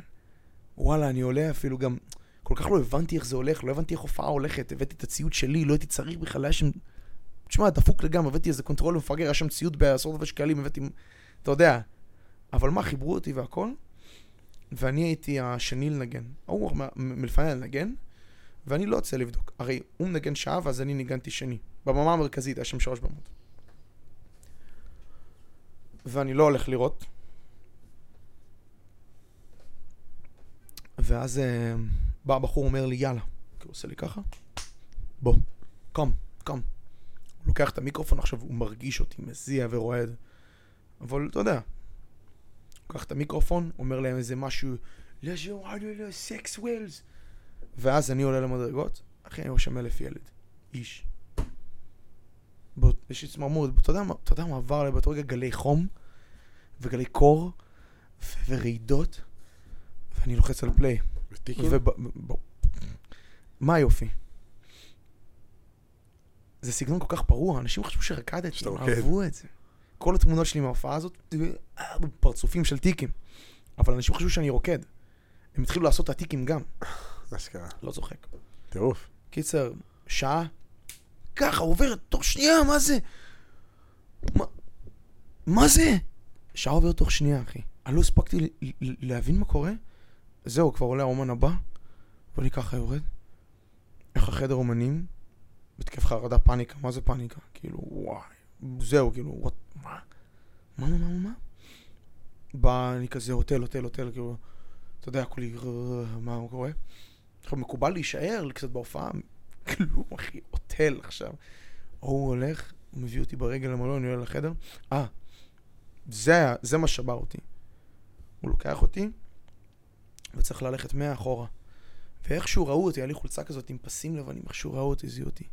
וואלה, אני עולה אפילו גם, כל כך לא הבנתי איך זה הולך, לא הבנתי איך הופעה הולכת, הבאתי את הציוד שלי, לא הייתי צריך בכלל, היה שם, תשמע, דפוק לגמרי, הבאתי איזה controller מפגר, היה שם ציוד בעשרות אלפי שקלים, הבאתי, אתה יודע. אבל מה, חיברו אותי והכל, ואני הייתי השני לנגן. ההוא מלפני לנגן, ואני לא יוצא לבדוק. הרי הוא מנגן שעה, ואז אני ניגנתי שני. בבמה המרכזית, היה שם שלוש במות. ואני לא הולך לראות. ואז אה, בא הבחור אומר לי, יאללה. כי הוא עושה לי ככה, בוא, קום, קום. הוא לוקח את המיקרופון, עכשיו הוא מרגיש אותי מזיע ורועד. אבל אתה יודע, לוקח את המיקרופון, אומר להם איזה משהו, סקס ווילס. ואז אני עולה למדרגות, אחי, אני רואה שם אלף ילד, איש. יש צמרמורת, אתה יודע מה, אתה יודע מה עבר עליי באותו רגע? גלי חום, וגלי קור, ו- ורעידות, ואני לוחץ על פליי. וטיקים? וב... ב... מה היופי? זה סגנון כל כך פרוע, אנשים חשבו שרקדתי. אהבו את זה. כל התמונות שלי מההופעה הזאת, אה, פרצופים של טיקים. אבל אנשים חשבו שאני רוקד. הם התחילו לעשות את הטיקים גם, אשכרה. לא צוחק. טירוף. קיצר, שעה, ככה עוברת תוך שנייה, מה זה? מה, מה זה? שעה עוברת תוך שנייה, אחי. אני לא הספקתי להבין מה קורה. זהו, כבר עולה האומן הבא, ואני ככה יורד. איך החדר אומנים? התקף חרדה, פאניקה, מה זה פאניקה? כאילו, וואי, זהו, כאילו, וואט, מה? מה, מה, מה, מה? בא, אני כזה, הוטל, הוטל, הוטל, כאילו, אתה יודע, כולי, מה קורה? עכשיו, מקובל להישאר קצת בהופעה, כלום, אחי, הוטל עכשיו. הוא הולך, הוא מביא אותי ברגל למלון, אני עולה לחדר. אה, זה, היה- זה מה שבר אותי. הוא לוקח אותי, וצריך ללכת מאחורה. ואיכשהו ראו אותי, היה לי חולצה כזאת עם פסים לבנים, איכשהו ראו אותי, זיהו אותי.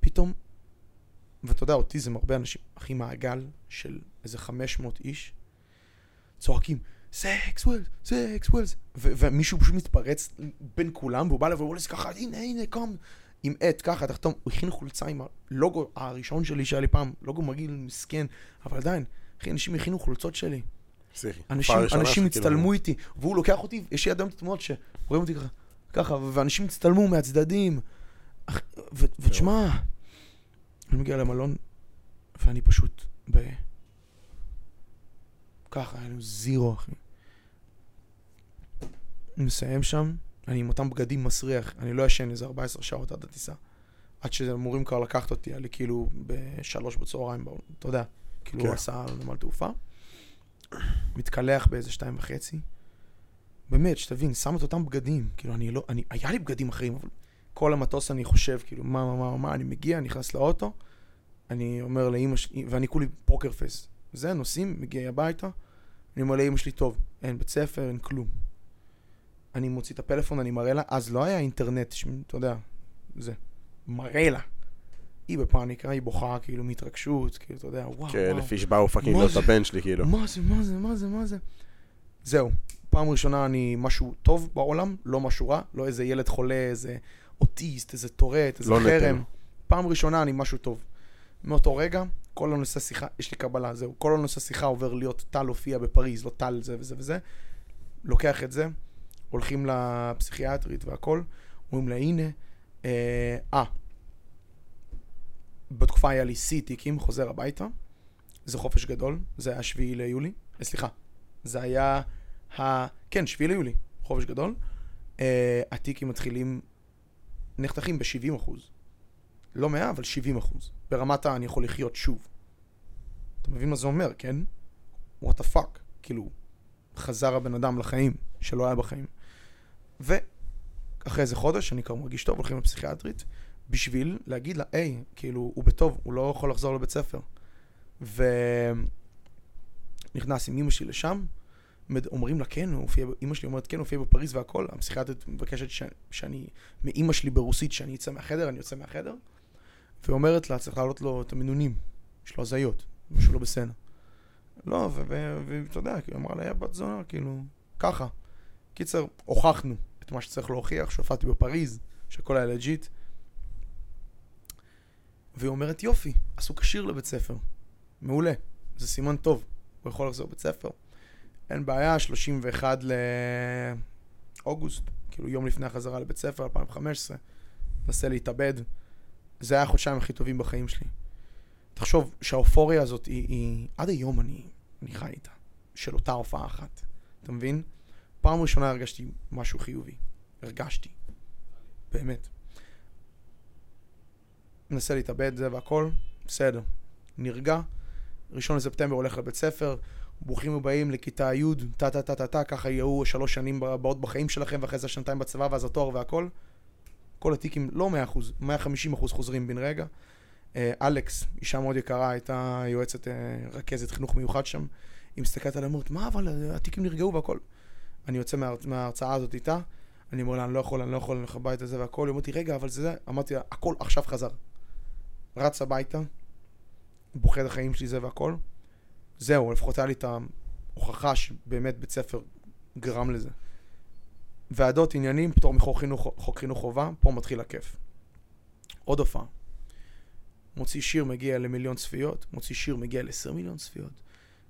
פתאום, ואתה יודע, אוטיזם, הרבה אנשים, אחי מעגל של איזה 500 איש, צועקים, Sex Whales, Sex Whales, ומישהו פשוט מתפרץ בין כולם, והוא בא והוא עושה ככה, הנה, הנה, קום, עם עט, ככה, תחתום, הוא הכין חולצה עם הלוגו הראשון שלי שהיה לי פעם, לוגו מגעיל מסכן, אבל עדיין, אחי, אנשים הכינו חולצות שלי. פסיכי. אנשים, הצטלמו איתי, והוא לוקח אותי, יש לי עד היום את התמונות שרואים אותי ככה, ככה, ואנשים הצטלמו מהצדדים. ותשמע, אני מגיע למלון, ואני פשוט ב... ככה, היה לנו זירו, אחי. אני מסיים שם, אני עם אותם בגדים מסריח, אני לא ישן איזה 14 שעות עד הטיסה. עד שאמורים כבר לקחת אותי, היה לי כאילו בשלוש בצהריים, אתה יודע, כאילו כן. הוא עשה נמל תעופה. מתקלח באיזה שתיים וחצי. באמת, שתבין, שם את אותם בגדים. כאילו, אני לא, אני, היה לי בגדים אחרים, אבל כל המטוס אני חושב, כאילו, מה, מה, מה, מה, אני מגיע, נכנס לאוטו, אני אומר לאימא שלי, ואני כולי פוקר פייס. זה, נוסעים, מגיע הביתה, אני אומר לאימא שלי, טוב, אין בית ספר, אין כלום. אני מוציא את הפלאפון, אני מראה לה, אז לא היה אינטרנט, ש- אתה יודע, זה, מראה לה. היא בפאניקה, היא בוכה, כאילו, מהתרגשות, כאילו, אתה יודע, וואו, וואו. כאלף איש באו fucking מה להיות זה? הבן שלי, כאילו. מה זה, מה זה, מה זה, מה זה? זהו, פעם ראשונה אני משהו טוב בעולם, לא משהו רע, לא איזה ילד חולה, איזה אוטיסט, איזה טורט, איזה לא חרם. נטל. פעם ראשונה אני משהו טוב. מאותו רגע, כל הנושא שיחה, יש לי קבלה, זהו, כל הנושא שיחה עובר להיות טל הופיע בפריז, לא טל זה וזה וזה. לוקח את זה, הולכים לפסיכיאטרית והכל, אומרים לה, הנה, אה, אה, בתקופה היה לי שיא תיקים, חוזר הביתה, זה חופש גדול, זה היה שביעי ליולי, אה, סליחה, זה היה ה... כן, שביעי ליולי, חופש גדול. אה, התיקים מתחילים, נחתכים ב-70 אחוז. לא 100, אבל 70 אחוז. ברמת ה... אני יכול לחיות שוב. אתה מבין מה זה אומר, כן? what the fuck. כאילו, חזר הבן אדם לחיים, שלא היה בחיים. ואחרי איזה חודש, אני כבר מרגיש טוב, הולכים לפסיכיאטרית, בשביל להגיד לה, היי, כאילו, הוא בטוב, הוא לא יכול לחזור לבית ספר. ונכנס עם אמא שלי לשם, אומרים לה, כן, הוא הופיע, אמא שלי אומרת, כן, הוא הופיע בפריז והכל, הפסיכיאטרית מבקשת ש... שאני, מאמא שלי ברוסית, שאני אצא מהחדר, אני יוצא מהחדר, ואומרת לה, צריך להעלות לו את המינונים, יש לו הזיות, משהו לא בסדר. לא, ואתה יודע, כאילו, אמרה לה, יא בת זונה, כאילו, ככה. קיצר, הוכחנו את מה שצריך להוכיח, שהופעתי בפריז, שהכל היה legit. והיא אומרת, יופי, הוא כשיר לבית ספר. מעולה, זה סימן טוב, הוא יכול לחזור לבית ספר. אין בעיה, 31 לאוגוסט, כאילו יום לפני החזרה לבית ספר, 2015, נסה להתאבד. זה היה החודשיים הכי טובים בחיים שלי. תחשוב שהאופוריה הזאת היא, היא עד היום אני, אני חי איתה, של אותה הופעה אחת. אתה מבין? פעם ראשונה הרגשתי משהו חיובי. הרגשתי. באמת. מנסה להתאבד זה והכל, בסדר. נרגע. ראשון לספטמבר הולך לבית ספר, ברוכים הבאים לכיתה י', טה טה טה טה טה, ככה יהיו שלוש שנים הבאות בחיים שלכם, ואחרי זה שנתיים בצבא ואז התואר והכל. כל התיקים, לא 100%, 150% חוזרים בן רגע. אה, אלכס, אישה מאוד יקרה, הייתה יועצת, אה, רכזת חינוך מיוחד שם. היא מסתכלת עליי, אומרת, מה אבל, אה, התיקים נרגעו והכל. אני יוצא מה, מההרצאה הזאת איתה, אני אומר לה, אני לא יכול, אני לא יכול, אני הולך הביתה זה והכל. היא אומרת לי, רגע, אבל זה זה, אמרתי לה, הכל עכשיו חזר. רץ הביתה, בוכה את החיים שלי זה והכל. זהו, לפחות היה לי את ההוכחה שבאמת בית ספר גרם לזה. ועדות, עניינים, פטור מחוק חינוך, חינוך חובה, פה מתחיל הכיף. עוד הופעה. מוציא שיר, מגיע למיליון צפיות, מוציא שיר, מגיע לעשר מיליון צפיות.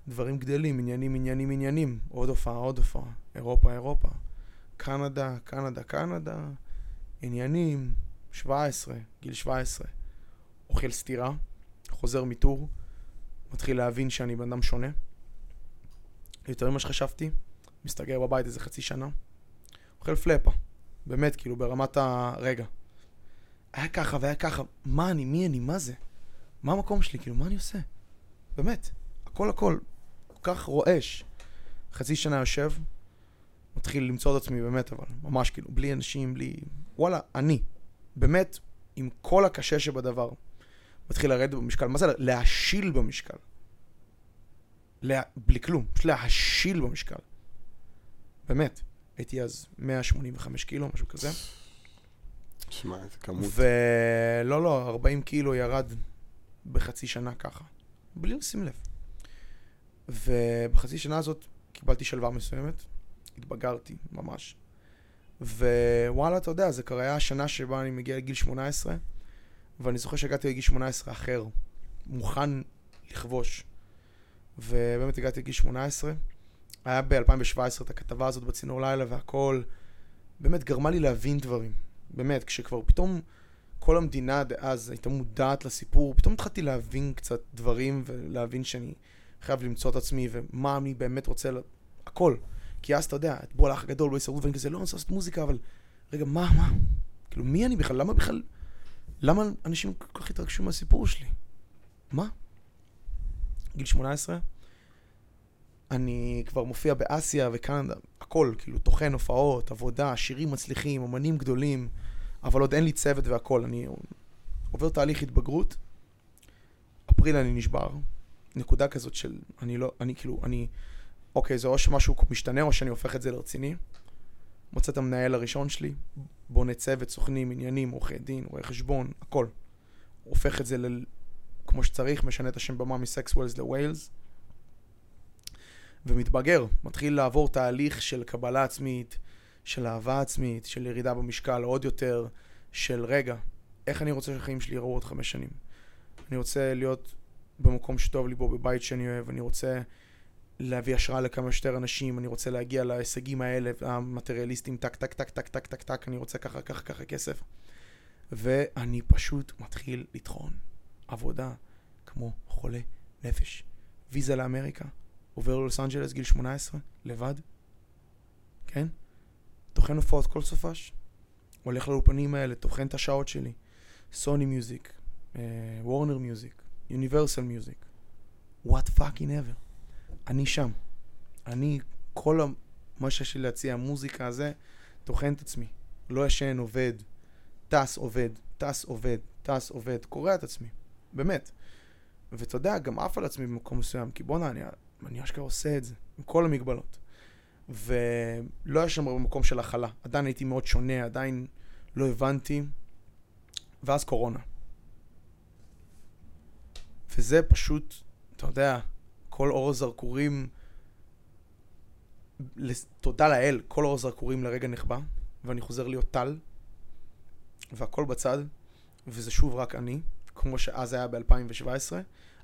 דברים גדלים, עניינים, עניינים, עניינים. עוד הופעה, עוד הופעה. אירופה, אירופה. קנדה, קנדה, קנדה. עניינים, 17, גיל 17. אוכל סטירה, חוזר מטור, מתחיל להבין שאני בן אדם שונה. יותר ממה שחשבתי, מסתגר בבית איזה חצי שנה. אוכל פלאפה. באמת, כאילו, ברמת הרגע. היה ככה והיה ככה, מה אני, מי אני, מה זה? מה המקום שלי, כאילו, מה אני עושה? באמת, הכל הכל, כל כך רועש. חצי שנה יושב, מתחיל למצוא את עצמי באמת, אבל ממש כאילו, בלי אנשים, בלי... וואלה, אני, באמת, עם כל הקשה שבדבר, מתחיל לרדת במשקל. מה זה להשיל במשקל? לה... בלי כלום, פשוט להשיל במשקל. באמת. הייתי אז 185 קילו, משהו כזה. שמע, איזה כמות. ולא, לא, 40 קילו ירד בחצי שנה ככה, בלי לשים לב. ובחצי שנה הזאת קיבלתי שלווה מסוימת, התבגרתי ממש. ווואלה, אתה יודע, זה כבר היה השנה שבה אני מגיע לגיל 18, ואני זוכר שהגעתי לגיל 18 אחר, מוכן לכבוש. ובאמת הגעתי לגיל 18. היה ב-2017 את הכתבה הזאת בצינור לילה והכל, באמת גרמה לי להבין דברים. באמת, כשכבר פתאום כל המדינה דאז הייתה מודעת לסיפור, פתאום התחלתי להבין קצת דברים ולהבין שאני חייב למצוא את עצמי ומה אני באמת רוצה, ל... הכל. כי אז אתה יודע, את בוא לאח הגדול, בהישרדות, ואני כזה, לא, אני רוצה לעשות מוזיקה, אבל רגע, מה, מה? כאילו, מי אני בכלל? למה בכלל, למה אנשים כל כך התרגשו מהסיפור שלי? מה? גיל 18, אני כבר מופיע באסיה וקנדה, הכל, כאילו, טוחן הופעות, עבודה, שירים מצליחים, אמנים גדולים, אבל עוד אין לי צוות והכל. אני עובר תהליך התבגרות, אפריל אני נשבר, נקודה כזאת של, אני לא, אני כאילו, אני, אוקיי, זה או שמשהו משתנה או שאני הופך את זה לרציני. מוצא את המנהל הראשון שלי, בונה צוות, סוכנים, עניינים, עורכי דין, רואי חשבון, הכל. הופך את זה ל... כמו שצריך, משנה את השם במה מסקסוולס לוויילס. ומתבגר, מתחיל לעבור תהליך של קבלה עצמית, של אהבה עצמית, של ירידה במשקל עוד יותר, של רגע, איך אני רוצה שהחיים שלי יראו עוד חמש שנים. אני רוצה להיות במקום שטוב לי בו, בבית שאני אוהב, אני רוצה להביא השראה לכמה שיותר אנשים, אני רוצה להגיע להישגים האלה, המטריאליסטים, טק, טק, טק, טק, טק, טק, טק, אני רוצה ככה, ככה, ככה כסף. ואני פשוט מתחיל לטחון עבודה כמו חולה נפש. ויזה לאמריקה, עובר ללוס אנג'לס גיל 18, לבד, כן? טוחן הופעות כל סופש, הולך לאולפנים האלה, טוחן את השעות שלי. סוני מיוזיק, וורנר מיוזיק, יוניברסל מיוזיק, what fucking ever. אני שם. אני, כל מה שיש לי להציע, המוזיקה הזה, טוחן את עצמי. לא ישן, עובד, טס, עובד, טס, עובד, טס, עובד, קורע את עצמי. באמת. ואתה יודע, גם עף על עצמי במקום מסוים, כי בואנה, אני, אני אשכרה עושה את זה, עם כל המגבלות. ולא היה שם במקום של הכלה. עדיין הייתי מאוד שונה, עדיין לא הבנתי. ואז קורונה. וזה פשוט, אתה יודע, כל אור הזרקורים, תודה לאל, כל אור הזרקורים לרגע נחבא, ואני חוזר להיות טל, והכל בצד, וזה שוב רק אני, כמו שאז היה ב-2017,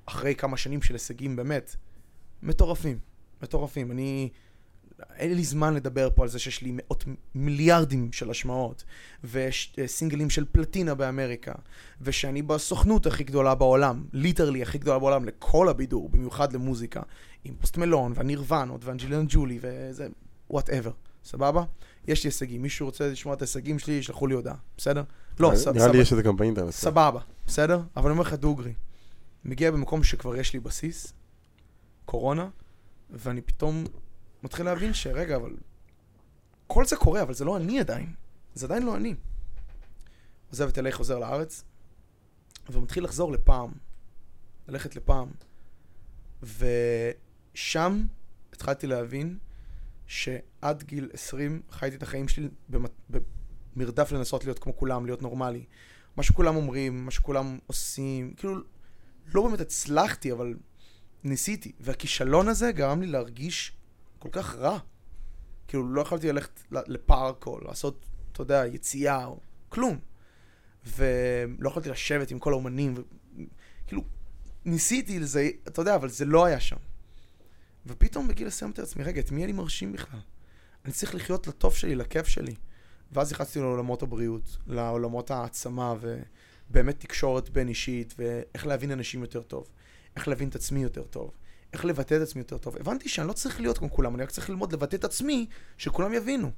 אחרי כמה שנים של הישגים באמת מטורפים, מטורפים. אני... אין לי זמן לדבר פה על זה שיש לי מאות מיליארדים של השמעות, וסינגלים של פלטינה באמריקה, ושאני בסוכנות הכי גדולה בעולם, literally הכי גדולה בעולם לכל הבידור, במיוחד למוזיקה, עם Post Malone, והנירוונים, ואנג'לינה ג'ולי, וזה, whatever, סבבה? יש לי הישגים, מישהו רוצה לשמוע את ההישגים שלי, ישלחו לי הודעה, בסדר? לא, סבבה. נראה לי יש את זה גם באינטרנט. סבבה, בסדר? אבל אני אומר לך דוגרי, מגיע במקום שכבר יש לי בסיס, קורונה, ואני פתאום מתחיל להבין שרגע, אבל... כל זה קורה, אבל זה לא אני עדיין. זה עדיין לא אני. עוזב את LA, חוזר לארץ, ומתחיל לחזור לפעם. ללכת לפעם. ושם התחלתי להבין שעד גיל 20 חייתי את החיים שלי במרדף לנסות להיות כמו כולם, להיות נורמלי. מה שכולם אומרים, מה שכולם עושים, כאילו, לא באמת הצלחתי, אבל ניסיתי. והכישלון הזה גרם לי להרגיש כל כך רע. כאילו, לא יכולתי ללכת לפארק או לעשות, אתה יודע, יציאה או כלום. ולא יכולתי לשבת עם כל האומנים, כאילו, ניסיתי לזה, אתה יודע, אבל זה לא היה שם. ופתאום בגיל מסוים אמרתי לעצמי, רגע, את מי אני מרשים בכלל? אני צריך לחיות לטוב שלי, לכיף שלי. ואז נכנסתי לעולמות הבריאות, לעולמות העצמה, ובאמת תקשורת בין אישית, ואיך להבין אנשים יותר טוב, איך להבין את עצמי יותר טוב, איך לבטא את עצמי יותר טוב. הבנתי שאני לא צריך להיות כמו כולם, אני רק צריך ללמוד לבטא את עצמי, שכולם יבינו.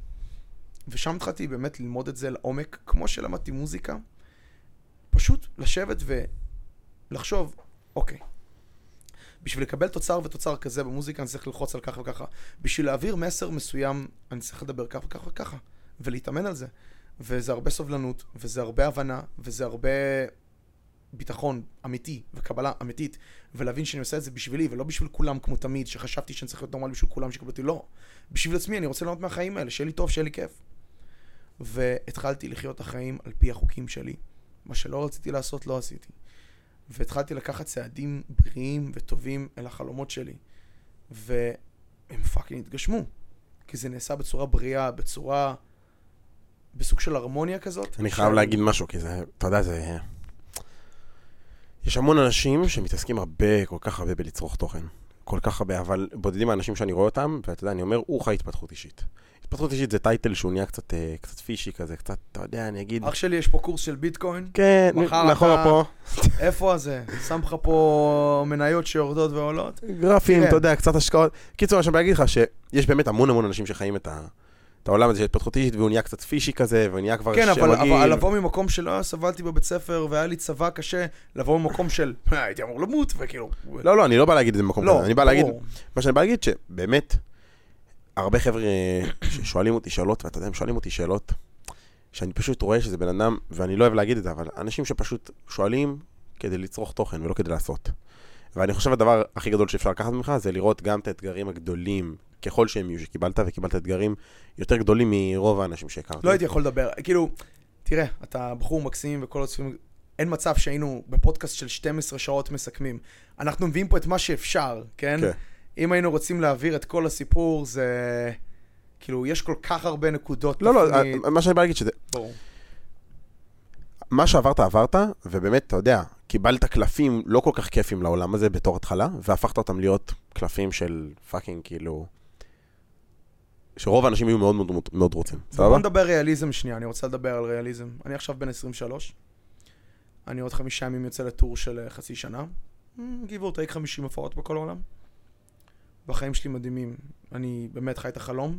ושם התחלתי באמת ללמוד את זה לעומק, כמו שלמדתי מוזיקה. פשוט לשבת ולחשוב, אוקיי, בשביל לקבל תוצר ותוצר כזה במוזיקה אני צריך ללחוץ על ככה וככה. בשביל להעביר מסר מסוים אני צריך לדבר ככה וככה וככה, ולהתאמן על זה. וזה הרבה סובלנות, וזה הרבה הבנה, וזה הרבה ביטחון אמיתי וקבלה אמיתית, ולהבין שאני עושה את זה בשבילי ולא בשביל כולם כמו תמיד, שחשבתי שאני צריך להיות נורמלי בשביל כולם שיקבלו אותי, לא. בשביל עצמי אני רוצה לענות מהחיים האלה, שיהיה לי טוב, שיהיה לי כיף. והתחלתי לחיות את החיים על פי החוקים שלי. מה שלא רציתי לעשות, לא עשיתי. והתחלתי לקחת צעדים בריאים וטובים אל החלומות שלי. והם fucking התגשמו. כי זה נעשה בצורה בריאה, בצורה... בסוג של הרמוניה כזאת. אני חייב להגיד משהו, כי זה, אתה יודע, זה... יש המון אנשים שמתעסקים הרבה, כל כך הרבה בלצרוך תוכן. כל כך הרבה, אבל בודדים האנשים שאני רואה אותם, ואתה יודע, אני אומר, אחי, התפתחות אישית. התפתחות אישית זה title שהוא נהיה קצת, אה, קצת fishy כזה, קצת, אתה יודע, אני אגיד... אח שלי, יש פה קורס של ביטקוין. כן, מאחורה אתה- פה. איפה זה? שם לך פה מניות שיורדות ועולות? גרפים, כן. אתה יודע, קצת השקעות. קיצור, אני בא להגיד לך שיש באמת המון המון אנשים שחיים את, ה... את העולם הזה של התפתחות אישית, והוא נהיה קצת פישי כזה, והוא נהיה כבר כן, שם אבל, מגעיל. אבל לבוא ממקום של אה, סבלתי בבית ספר והיה לי צבא קשה, לבוא ממקום של "אה, הייתי אמור למות, וכאילו... לא, לא, אני לא בא להגיד את זה במקום לא, כזה, אני בא להגיד. מה שאני בא להגיד, שבאמת, הרבה חבר'ה ששואלים אותי שאלות, ואתה יודע, הם שואלים אותי שאלות, שאני פשוט רואה שזה בן אדם, ואני לא אוהב להגיד את זה, אבל אנשים שפשוט שואלים כדי לצרוך תוכן ולא כדי לעשות. ואני חושב הדבר הכי גדול שאפשר לקחת ממך זה לראות גם את האתגרים הגדולים, ככל שהם יהיו שקיבלת, וקיבלת אתגרים יותר גדולים מרוב האנשים שהכרתי. לא הייתי יכול לדבר, כאילו, תראה, אתה בחור מקסים וכל הצופים, אין מצב שהיינו בפודקאסט של 12 שעות מסכמים. אנחנו מביאים פה את מה שאפשר, כן? כן. אם היינו רוצים להעביר את כל הסיפור, זה... כאילו, יש כל כך הרבה נקודות. לא, לא, תפנית. מה שאני בא להגיד שזה, ברור. מה שעברת עברת, ובאמת, אתה יודע, קיבלת קלפים לא כל כך כיפים לעולם הזה בתור התחלה, והפכת אותם להיות קלפים של פאקינג, כאילו... שרוב האנשים יהיו מאוד מאוד, מאוד רוצים, בוא סבבה? נדבר ריאליזם שנייה, אני רוצה לדבר על ריאליזם. אני עכשיו בן 23, אני עוד חמישה ימים יוצא לטור של אה, חצי שנה, or take 50 הופעות בכל העולם. והחיים שלי מדהימים, אני באמת חי את החלום,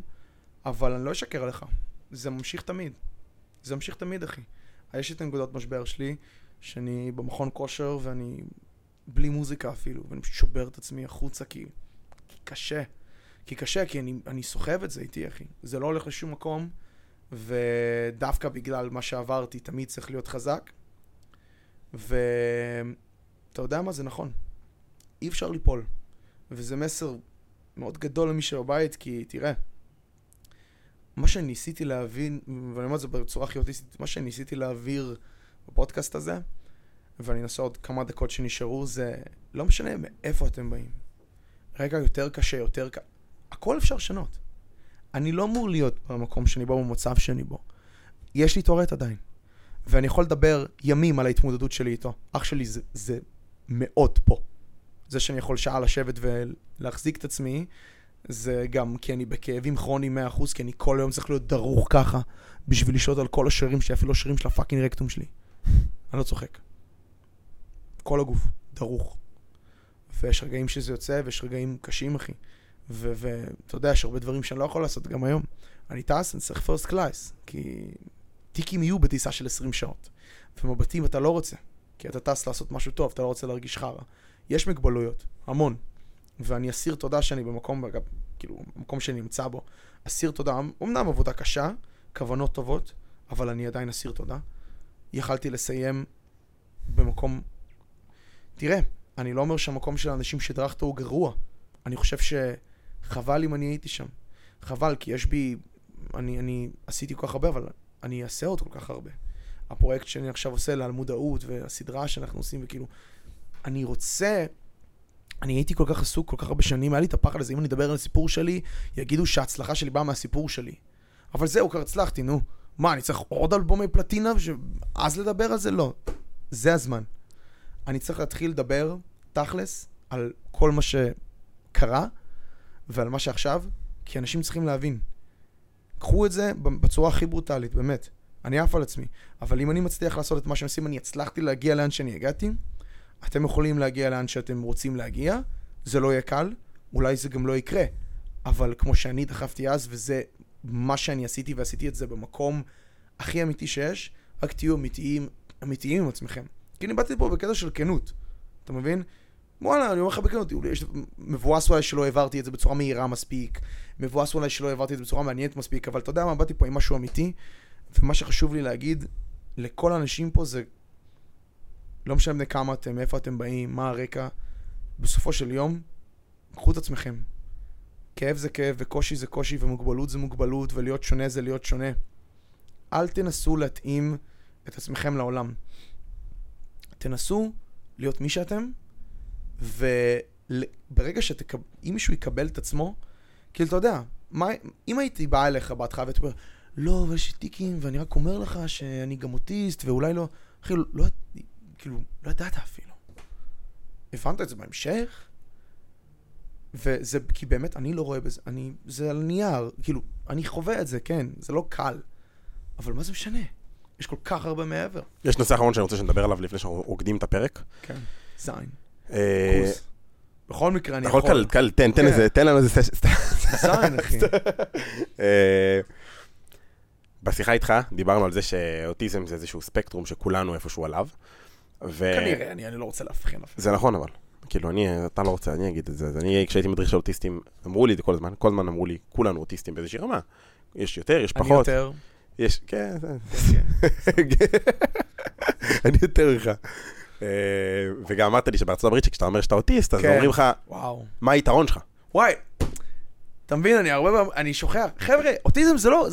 אבל אני לא אשקר לך, זה ממשיך תמיד. זה ממשיך תמיד, אחי. יש את הנקודות משבר שלי, שאני במכון כושר ואני בלי מוזיקה אפילו, ואני פשוט שובר את עצמי החוצה כי, כי קשה. כי קשה, כי אני, אני סוחב את זה איתי, אחי. זה לא הולך לשום מקום, ודווקא בגלל מה שעברתי, תמיד צריך להיות חזק. ואתה יודע מה? זה נכון. אי אפשר ליפול. וזה מסר מאוד גדול למי שבבית, כי תראה, מה שניסיתי להבין, ואני אומר את זה בצורה הכי אוטיסטית, מה שניסיתי להעביר בפודקאסט הזה, ואני אנסה עוד כמה דקות שנשארו, זה לא משנה מאיפה אתם באים. רגע יותר קשה, יותר ק... הכל אפשר לשנות. אני לא אמור להיות במקום שאני בו, במצב שאני בו. יש לי טורט עדיין. ואני יכול לדבר ימים על ההתמודדות שלי איתו. אח שלי זה, זה מאות פה. זה שאני יכול שעה לשבת ולהחזיק את עצמי, זה גם כי אני בכאבים כרוניים 100%, כי אני כל היום צריך להיות דרוך ככה, בשביל לשלוט על כל השרירים שלי, אפילו השרירים של הפאקינג רקטום שלי. אני לא צוחק. כל הגוף, דרוך. ויש רגעים שזה יוצא, ויש רגעים קשים, אחי. ואתה יודע, יש הרבה דברים שאני לא יכול לעשות גם היום. אני טס, אני צריך first class, כי טיקים יהיו בטיסה של 20 שעות. ומבטים אתה לא רוצה, כי אתה טס לעשות משהו טוב, אתה לא רוצה להרגיש חרא. יש מגבלויות, המון. ואני אסיר תודה שאני במקום, אגב, כאילו, במקום שאני נמצא בו, אסיר תודה, אמנם עבודה קשה, כוונות טובות, אבל אני עדיין אסיר תודה. יכלתי לסיים במקום... תראה, אני לא אומר שהמקום של האנשים שדרכת הוא גרוע. אני חושב שחבל אם אני הייתי שם. חבל, כי יש בי... אני, אני עשיתי כל כך הרבה, אבל אני אעשה עוד כל כך הרבה. הפרויקט שאני עכשיו עושה על מודעות, והסדרה שאנחנו עושים, וכאילו... אני רוצה... אני הייתי כל כך עסוק כל כך הרבה שנים, היה לי את הפחד הזה, אם אני אדבר על הסיפור שלי, יגידו שההצלחה שלי באה מהסיפור שלי. אבל זהו, כבר הצלחתי, נו. מה, אני צריך עוד אלבומי פלטינה, ש... אז לדבר על זה? לא. זה הזמן. אני צריך להתחיל לדבר תכלס על כל מה שקרה ועל מה שעכשיו, כי אנשים צריכים להבין. קחו את זה בצורה הכי ברוטלית, באמת. אני עף על עצמי. אבל אם אני מצליח לעשות את מה שהם עושים, אני הצלחתי להגיע לאן שאני הגעתי, אתם יכולים להגיע לאן שאתם רוצים להגיע, זה לא יהיה קל, אולי זה גם לא יקרה. אבל כמו שאני דחפתי אז, וזה מה שאני עשיתי, ועשיתי את זה במקום הכי אמיתי שיש, רק תהיו אמיתיים, אמיתיים עם עצמכם. כי אני באתי פה בקטע של כנות, אתה מבין? וואלה, אני אומר לך בכנות, מבואס אולי שלא העברתי את זה בצורה מהירה מספיק, מבואס אולי שלא העברתי את זה בצורה מעניינת מספיק, אבל אתה יודע מה, באתי פה עם משהו אמיתי, ומה שחשוב לי להגיד לכל האנשים פה זה, לא משנה בני כמה אתם, מאיפה אתם באים, מה הרקע, בסופו של יום, קחו את עצמכם. כאב זה כאב, וקושי זה קושי, ומוגבלות זה מוגבלות, ולהיות שונה זה להיות שונה. אל תנסו להתאים את עצמכם לעולם. תנסו להיות מי שאתם, וברגע שתקב... אם מישהו יקבל את עצמו, כאילו, אתה יודע, מה... אם הייתי בא אליך בהתחלה ואתה אומר, לא, אבל יש לי טיקים, ואני רק אומר לך שאני גם אוטיסט, ואולי לא... אחי, לא, כאילו, לא ידעת אפילו. הבנת את זה בהמשך? וזה, כי באמת, אני לא רואה בזה, אני, זה על נייר, כאילו, אני חווה את זה, כן, זה לא קל. אבל מה זה משנה? יש כל כך הרבה מעבר. יש נושא אחרון שאני רוצה שנדבר עליו לפני שאנחנו רוקדים את הפרק. כן. זין. אה. בכל מקרה, אני אתה יכול יכול. קל, תן, תן כן. איזה, תן לנו איזה. זין, אחי. אה, בשיחה איתך דיברנו על זה שאוטיזם זה איזשהו ספקטרום שכולנו איפשהו עליו. ו... כנראה, אני אני לא רוצה להבחין אפילו. זה נכון אבל. כאילו, אני, אתה לא רוצה, אני אגיד את זה. אז אני, כשהייתי מדריך של אוטיסטים, אמרו לי את זה כל הזמן, כל הזמן אמרו לי, כולנו אוטיסטים באיזושהי רמה. יש יותר, יש אני פחות. יותר. יש, כן, זה- כן, [LAUGHS] אני יותר ממך. אה, וגם אמרת לי שבארצות הברית, שכשאתה אומר שאתה אוטיסט, אז כן. אומרים לך. מה היתרון שלך? וואי, אתה מבין, אני הרבה פעמים, אני שוכח. חבר'ה, אוטיזם זה לא,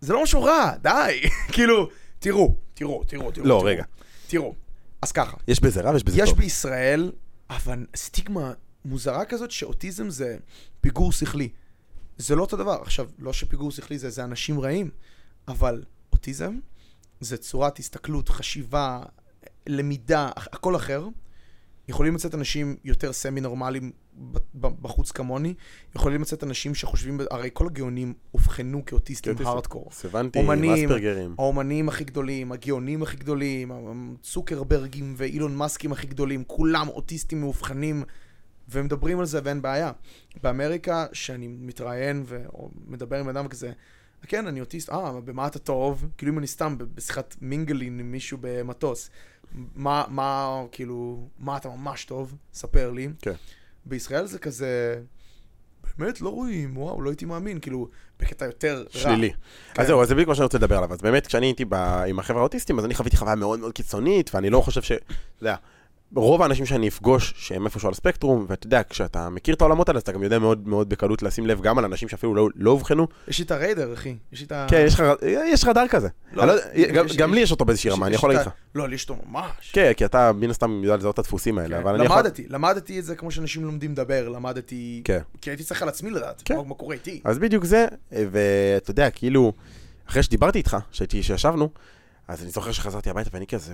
זה- לא משהו רע, די. [LAUGHS] כאילו, תראו, תראו, תראו, תראו. לא. רגע. תראו, אז ככה, יש בזה רע ויש בזה יש טוב. בישראל, אבל סטיגמה מוזרה כזאת שאוטיזם זה פיגור שכלי. זה לא אותו דבר. עכשיו, לא שפיגור שכלי זה, זה אנשים רעים, אבל אוטיזם זה צורת הסתכלות, חשיבה, למידה, הכ- הכל אחר. יכולים לצאת אנשים יותר סמי-נורמליים ב- ב- בחוץ כמוני, יכולים לצאת אנשים שחושבים, הרי כל הגאונים אובחנו כאוטיסטים. הארדקור. סבנטי, אומנים, אספרגרים. האומנים הכי גדולים, הגאונים הכי גדולים, צוקרברגים ואילון מאסקים הכי גדולים, כולם אוטיסטים מאובחנים ומדברים על זה ואין בעיה. באמריקה, שאני מתראיין ומדבר עם אדם כזה, כן, אני אוטיסט, אה, במה אתה טוב? כאילו אם אני סתם בשיחת מינגלין עם מישהו במטוס, מה, מה, כאילו, מה אתה ממש טוב? ספר לי. כן. בישראל זה כזה, באמת, לא רואים, וואו, לא הייתי מאמין, כאילו, בקטע יותר רע. שלילי. כן. אז זהו, אז זה בדיוק מה שאני רוצה לדבר עליו. אז באמת, כשאני הייתי ב- עם החבר'ה האוטיסטים, אז אני חוויתי חוויה מאוד מאוד קיצונית, ואני לא חושב ש... אתה יודע, רוב האנשים שאני אפגוש, שהם איפשהו על הספקטרום, ואתה יודע, כשאתה מכיר את העולמות האלה, אז אתה גם יודע מאוד מאוד בקלות לשים לב גם על אנשים שאפילו לא- לא אובחנו. יש לי את הריידר, אחי. יש לי את ה... כן, יש לך- יש רדאר כזה. לא, לא יש- גם- יש- גם יש- לי יש אותו באיזושהי רמה, אני יכול להגיד לך. לא, לי יש אותו ממש. כן, כי אתה מן הסתם יודע לזהות את הדפוסים האלה, כן. אבל אני יכול... למדתי, למדתי את זה כמו שאנשים לומדים לדבר, למדתי... כן. כי הייתי צריך על עצמי לדעת, כן. מה מה קורה איתי. אז בדיוק זה, ואתה יודע, כאילו, אחרי שדיברתי איתך, שהייתי, שישבנו, אז אני זוכר שחזרתי הביתה ואני כזה,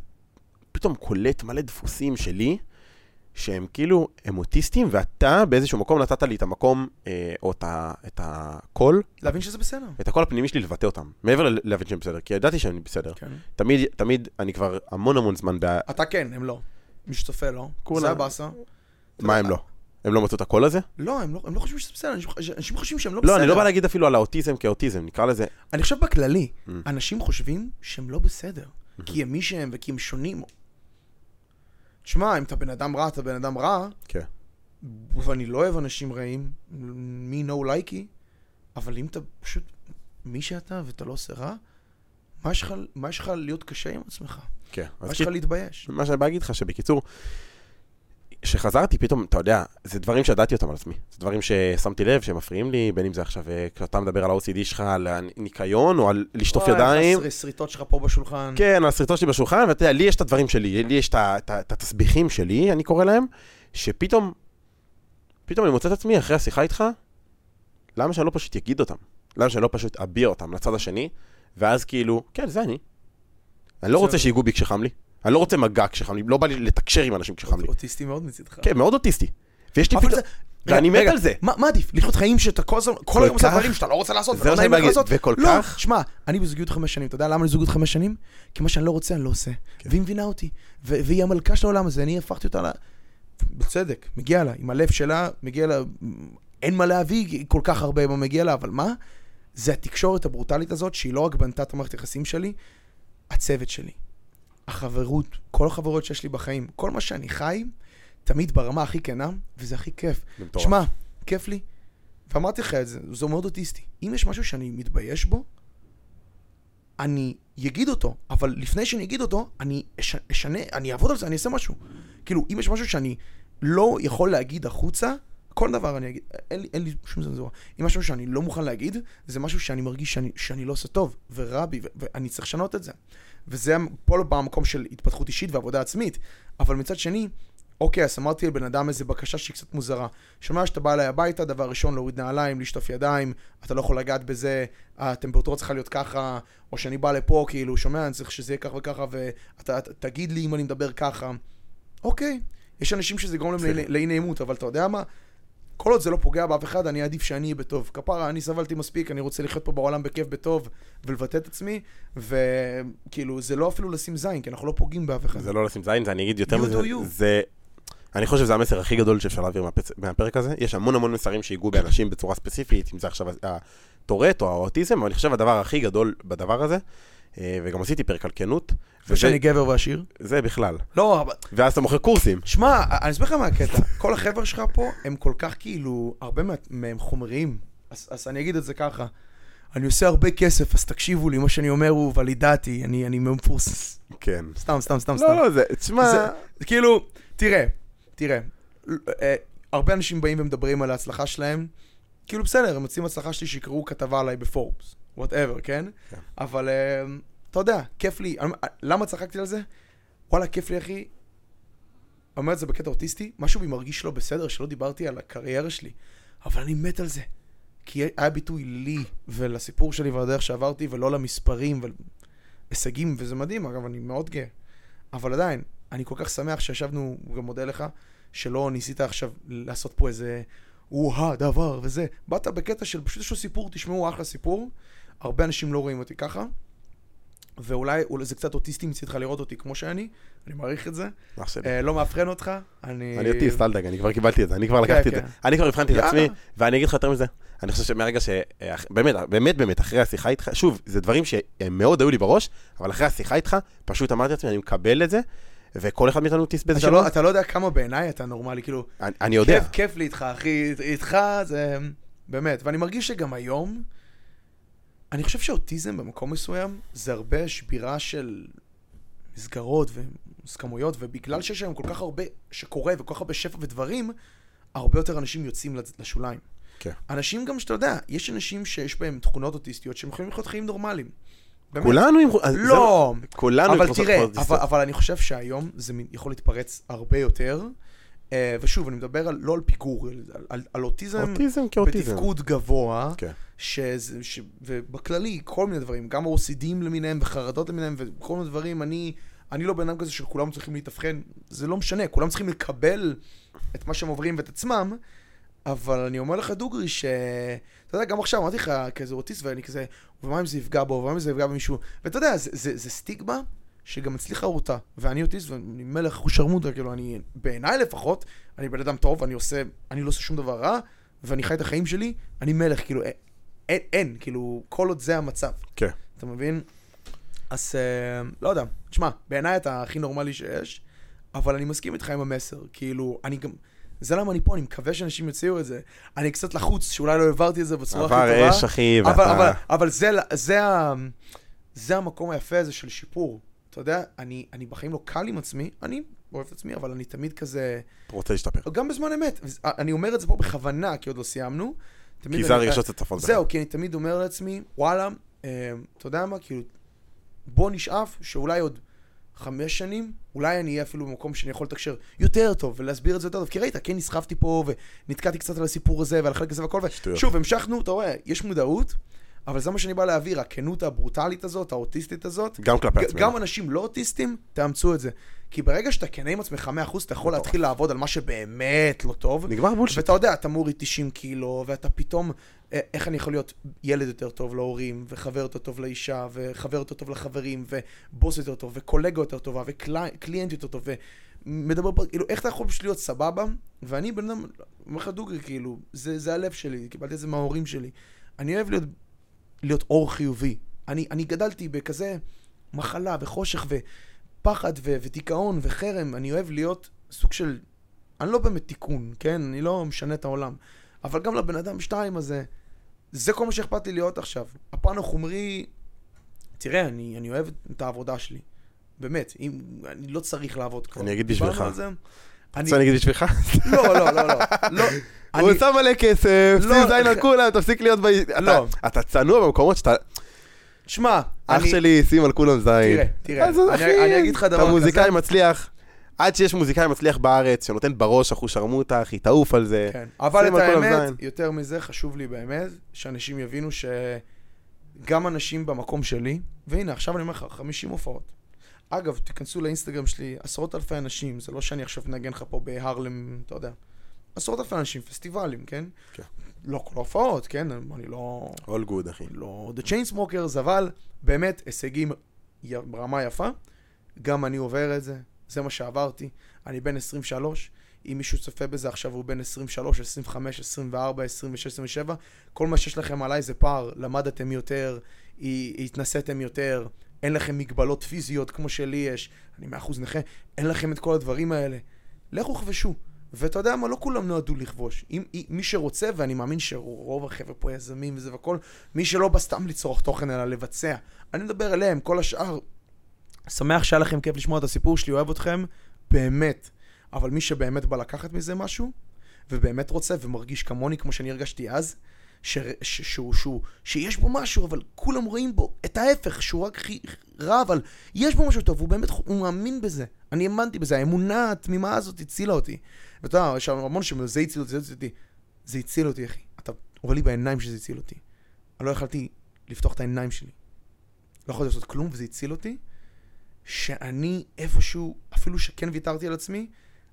פתאום קולט מלא דפוסים שלי, שהם כאילו, הם אוטיסטים, ואתה באיזשהו מקום נתת לי את המקום, אה, או את, ה, את הקול, להבין שזה בסדר. את הקול הפנימי שלי לבטא אותם, מעבר ל- להבין שהם בסדר, כי ידעתי שאני בסדר. כן. תמיד, תמיד, אני כבר המון המון זמן, ב... אתה כן, הם לא. מי שצופה לא. כולם- זה הבאסה. מה הם לא? הם לא מצאו את הקול הזה? לא, הם לא, הם לא חושבים שזה בסדר, אנשים, חושבים שהם לא בסדר. לא, אני לא בא להגיד אפילו על האוטיזם כאוטיזם, נקרא לזה, אני חושב בכללי, Mm. אנשים חושבים שהם לא בסדר. כי הם מי שהם וכי הם שונים. תשמע, אם אתה בן אדם רע, אתה בן אדם רע, כן. ואני לא אוהב אנשים רעים, מי נו לייקי, אבל אם אתה פשוט מי שאתה ואתה לא עושה רע, מה יש לך, להיות קשה עם עצמך? כן. מה יש לך להתבייש? מה שאני בא להגיד לך, שבקיצור, כשחזרתי פתאום, אתה יודע, זה דברים שידעתי אותם על עצמי. זה דברים ששמתי לב שהם מפריעים לי, בין אם זה עכשיו, אה, כשאתה מדבר על ה-OCD שלך, על הניקיון, או על לשטוף אוי, ידיים. איך השריטות שלך פה בשולחן. כן, על הסרטון שלי בשולחן, ואתה יודע, לי יש את הדברים שלי, לי יש את התסביכים שלי, אני קורא להם, שפתאום, פתאום אני מוצא את עצמי אחרי השיחה איתך, למה שאני לא פשוט אגיד אותם? למה שאני לא פשוט אביע אותם לצד השני, ואז כאילו, כן, זה אני. אני לא רוצה שיגעו בי כשחם לי, אני לא רוצה מגע כשחם לי, לא בא לי לתקשר עם אנשים כשחם לי. אוטיסטי מאוד מצידך. כן, מאוד אוטיסטי. ויש לי פתאום... ואני מת על זה. מה עדיף? לחיות חיים שאתה כל הזמן, כל היום עושה דברים שאתה לא רוצה לעשות, זה ולא מה נעים שאני לך לעשות. וכל לא, כך- שמע, אני בזוגיות חמש שנים, אתה יודע למה אני בזוגיות חמש שנים? כי מה שאני לא רוצה, אני לא עושה. כן. והיא מבינה אותי, והיא המלכה של העולם הזה, אני הפכתי אותה ל... בצדק, מגיע לה, עם הלב שלה, מגיע לה, אין מה להביא כל כך הרבה מה מגיע לה, אבל מה? זה התקשורת הברוטלית הזאת, שהיא לא רק בנתה את המערכת היחסים שלי, הצוות שלי, החברות, כל החברות שיש לי בחיים, כל מה שאני חי, תמיד ברמה הכי כנה, וזה הכי כיף. שמע, כיף לי, ואמרתי לך את זה, זה מאוד אוטיסטי. אם יש משהו שאני מתבייש בו, אני אגיד אותו, אבל לפני שאני אגיד אותו, אני אש- אשנה, אני אעבוד על זה, אני אעשה משהו. כאילו, אם יש משהו שאני לא יכול להגיד החוצה, כל דבר אני אגיד, אין לי, אין לי שום צנזורה. אם משהו שאני לא מוכן להגיד, זה משהו שאני מרגיש שאני, שאני לא עושה טוב, ורע בי, ואני צריך לשנות את זה. וזה פה במקום של התפתחות אישית ועבודה עצמית. אבל מצד שני, אוקיי, אז אמרתי לבן אדם איזה בקשה שהיא קצת מוזרה. שומע שאתה בא אליי הביתה, דבר ראשון, להוריד נעליים, לשטוף ידיים, אתה לא יכול לגעת בזה, הטמפרטורה צריכה להיות ככה, או שאני בא לפה, כאילו, שומע, אני צריך שזה יהיה ככה וככה, ואתה תגיד לי אם אני מדבר ככה. אוקיי, יש אנשים שזה יגרום להם לאי נעימות, אבל אתה יודע מה? כל עוד זה לא פוגע באף אחד, אני עדיף שאני אהיה בטוב. כפרה, אני סבלתי מספיק, אני רוצה לחיות פה בעולם בכיף, בטוב, ולבטא את עצמי, וכאילו, זה לא אפילו לשים זין, כי אנחנו לא פוגעים באף אחד. זה לא לשים זין, זה אני אגיד יותר מזה. זה... אני חושב שזה המסר הכי גדול שאפשר להעביר מהפצ... מהפרק הזה. יש המון המון מסרים שיגעו באנשים בצורה ספציפית, אם זה עכשיו הטורט או האוטיזם, אבל אני חושב הדבר הכי גדול בדבר הזה, וגם עשיתי פרק על כנות, ושאני גבר ועשיר? זה בכלל. לא, אבל... ואז אתה מוכר קורסים. שמע, אני אסביר לך מה הקטע. כל החבר'ה שלך פה, הם כל כך כאילו, הרבה מה- מהם חומריים. אז, אז אני אגיד את זה ככה. אני עושה הרבה כסף, אז תקשיבו לי, מה שאני אומר הוא ולידי, אני, אני מפורסם. כן. סתם, סתם, סתם, סתם. לא, לא, זה, תשמע, זה, זה כאילו, תראה, תראה, אה, הרבה אנשים באים ומדברים על ההצלחה שלהם, כאילו בסדר, הם מוצאים הצלחה שלי שיקראו כתבה עליי בפורבס, whatever, כן? כן. אבל אה, אתה יודע, כיף לי, למה צחקתי על זה? וואלה, כיף לי, אחי. אומר את זה בקטע אוטיסטי, משהו בי מרגיש לא בסדר, שלא דיברתי על הקריירה שלי, אבל אני מת על זה. כי היה ביטוי לי ולסיפור שלי ולדרך שעברתי, ולא למספרים והישגים, וזה מדהים, אגב, אני מאוד גאה. אבל עדיין, אני כל כך שמח שישבנו, גם מודה לך, שלא ניסית עכשיו לעשות פה איזה, או-הא, דבר וזה. באת בקטע של פשוט יש לו סיפור, תשמעו, אחלה סיפור. הרבה אנשים לא רואים אותי ככה, ואולי אולי זה קצת אוטיסטי מצדך לראות אותי כמו שאני, אני מעריך את זה. שלי. אה, לא מאפרן אותך, אני... אני אוטיסט, אל דאג, אני כבר קיבלתי את זה, אני כבר כן, לקחתי את כן. זה. אני כבר הבחנתי את. עצמי, ואני אגיד לך יותר מזה, אני חושב שמהרגע ש... באמת, באמת, באמת, אחרי השיחה איתך, שוב, זה דברים שהם מאוד היו לי בראש, אבל אחרי השיחה איתך, פשוט אמרתי לעצמי, אני מקבל את זה, וכל אחד מאיתנו אוטיסט באיזה אתה שלב. לא, אתה לא יודע כמה בעיניי אתה נורמלי, כאילו, אני- אני יודע. כיף, כיף לי איתך, אחי, איתך זה... באמת, ואני מרגיש שגם היום, אני חושב שאוטיזם במקום מסוים, זה הרבה שבירה של מסגרות ומוסכמויות, ובגלל שיש היום כל כך הרבה שקורה וכל כך הרבה שפע ודברים, הרבה יותר אנשים יוצאים לשוליים. כן. אנשים גם שאתה יודע, יש אנשים שיש בהם תכונות אוטיסטיות שהם יכולים לחיות חיים נורמליים. באמת. כולנו עם... אז זה- לא, כולנו עם אבל תראה. אבל, אבל אני חושב שהיום זה יכול להתפרץ הרבה יותר. אה, ושוב, אני מדבר על, לא על פיגור, על, על, על אוטיזם אוטיזם כאוטיזם. בתפקוד גבוה, כן. שזה, ש, ובכללי, כל מיני דברים, גם OCDים למיניהם וחרדות למיניהם וכל מיני דברים, אני, אני לא בן אדם כזה שכולם צריכים להתאבחן, זה לא משנה, כולם צריכים לקבל את מה שהם עוברים ואת עצמם, אבל אני אומר לך, דוגרי, ש... אתה יודע, גם עכשיו אמרתי לך כזה אוטיסט, ואני כזה, ומה אם זה יפגע בו, ומה אם זה יפגע במישהו, ואתה יודע, זה, זה, זה סטיגמה שגם הצליחה אותה, ואני אוטיסט, ואני מלך אחושרמוטה, כאילו, אני, בעיניי לפחות, אני בן אדם טוב, אני עושה, אני לא עושה שום דבר רע, ואני חי את החיים שלי, אני מלך, כאילו, אין, אין, אין כאילו, כל עוד זה המצב, כן. אתה מבין? אז אה, לא יודע, תשמע, בעיניי אתה הכי נורמלי שיש, אבל אני מסכים איתך עם המסר, כאילו, אני גם... זה למה אני פה, אני מקווה שאנשים יוציאו את זה. אני קצת לחוץ, שאולי לא העברתי את זה בצורה הכי טובה. עבר אש, אחי, אבל, ואתה... אבל, אבל זה, זה, ה, זה המקום היפה הזה של שיפור. אתה יודע, אני, אני בחיים לא קל עם עצמי, אני אוהב את עצמי, אבל אני תמיד כזה... רוצה להשתפר. גם בזמן אמת. אני אומר את זה פה בכוונה, כי עוד לא סיימנו. כי זה הרגשות הצפות בך. זהו, כי אני תמיד אומר לעצמי, וואלה, אה, אתה יודע מה, כאילו, בוא נשאף שאולי עוד חמש שנים, אולי אני אהיה אפילו במקום שאני יכול לתקשר יותר טוב ולהסביר את זה יותר טוב. כי ראית, כן נסחפתי פה ונתקעתי קצת על הסיפור הזה ועל החלק הזה והכל, שטויות. ושוב, המשכנו, אתה רואה, יש מודעות, אבל זה מה שאני בא להעביר, הכנות הברוטלית הזאת, האוטיסטית הזאת. גם כלפי עצמנו. גם אנשים לא אוטיסטים, תאמצו את זה. כי ברגע שאתה כנה עם עצמך 100%, אתה יכול להתחיל לעבוד על מה שבאמת לא טוב. נגמר bullshit. ואתה יודע, אתה מוריד 90 קילו, ואתה פתאום, אה, איך אני יכול להיות ילד יותר טוב להורים, וחבר יותר טוב לאישה, וחבר יותר טוב לחברים, ובוס יותר טוב, וקולגה יותר טובה, ו client יותר טוב, ומדבר פה, כאילו, איך אתה יכול פשוט להיות סבבה? ואני בן אדם, אומר לך דוגרי, כאילו, זה, זה הלב שלי, קיבלתי את זה מההורים שלי. אני אוהב להיות, להיות אור חיובי. אני, אני גדלתי בכזה מחלה, וחושך, ופחד, ו- ודיכאון, וחרם. אני אוהב להיות סוג של אני לא באמת תיקון, כן? אני לא משנה את העולם. אבל גם לבן אדם שתיים הזה, זה כל מה שאכפת לי להיות עכשיו. הפן החומרי, תראה, אני, אני אוהב את העבודה שלי. באמת, אם, אני לא צריך לעבוד כבר. אני אגיד בשבילך. אני... רוצה להגיד בשבילך? לא, לא, לא, לא. לא. [LAUGHS] הוא שם מלא כסף, לא, שים זין על [LAUGHS] כולם, תפסיק להיות ב... לא. אתה צנוע במקומות שאתה... שמע, אח. שלי, שים על כולם זין. תראה, תראה, אני- אגיד לך דבר אתה מוזיקאי כזה. מצליח. עד שיש מוזיקאי מצליח בארץ, שנותן בראש אחוז שרמוטה, אחי, תעוף על זה. כן. אבל את האמת. יותר מזה, חשוב לי באמת, שאנשים יבינו שגם אנשים במקום שלי, והנה, עכשיו אני אומר לך, 50 הופעות. אגב, תיכנסו לאינסטגרם שלי, עשרות אלפי אנשים, זה לא שאני עכשיו מנגן לך פה בהרלם, אתה יודע. עשרות אלפי אנשים, פסטיבלים, כן? כן. לא כל ההופעות, כן? אני לא... All good, אחי. לא The Chainsmokers, אבל באמת הישגים ברמה יפה. גם אני עובר את זה, זה מה שעברתי. אני בן 23, אם מישהו צופה בזה עכשיו הוא בן 23, 25, 24, 26, 27, כל מה שיש לכם עליי זה פער, למדתם יותר, התנסיתם יותר, אין לכם מגבלות פיזיות כמו שלי יש, אני 100% נכה, אין לכם את כל הדברים האלה. לכו כבשו. ואתה יודע מה, לא כולם נועדו לכבוש. אם, מי שרוצה, ואני מאמין שרוב החבר'ה פה יזמים וזה והכל, מי שלא בא סתם לצרוך תוכן, אלא לבצע. אני מדבר אליהם, כל השאר. שמח שהיה לכם כיף לשמוע את הסיפור שלי, אוהב אתכם, באמת. אבל מי שבאמת בא לקחת מזה משהו, ובאמת רוצה ומרגיש כמוני, כמו שאני הרגשתי אז, ש, ש, שהוא, שהוא, שיש בו משהו, אבל כולם רואים בו את ההפך, שהוא רק חי, רע, אבל יש בו משהו טוב, הוא באמת, הוא מאמין בזה. אני האמנתי בזה, האמונה התמימה הזאת הצילה אותי. ואתה יודע, יש שם המון שאומרים, זה הציל אותי, זה הציל אותי. זה הציל אותי, אחי. אתה רואה לי בעיניים שזה הציל אותי. אני לא יכלתי לפתוח את העיניים שלי. לא יכולתי לעשות כלום, וזה הציל אותי. שאני איפשהו, אפילו שכן ויתרתי על עצמי,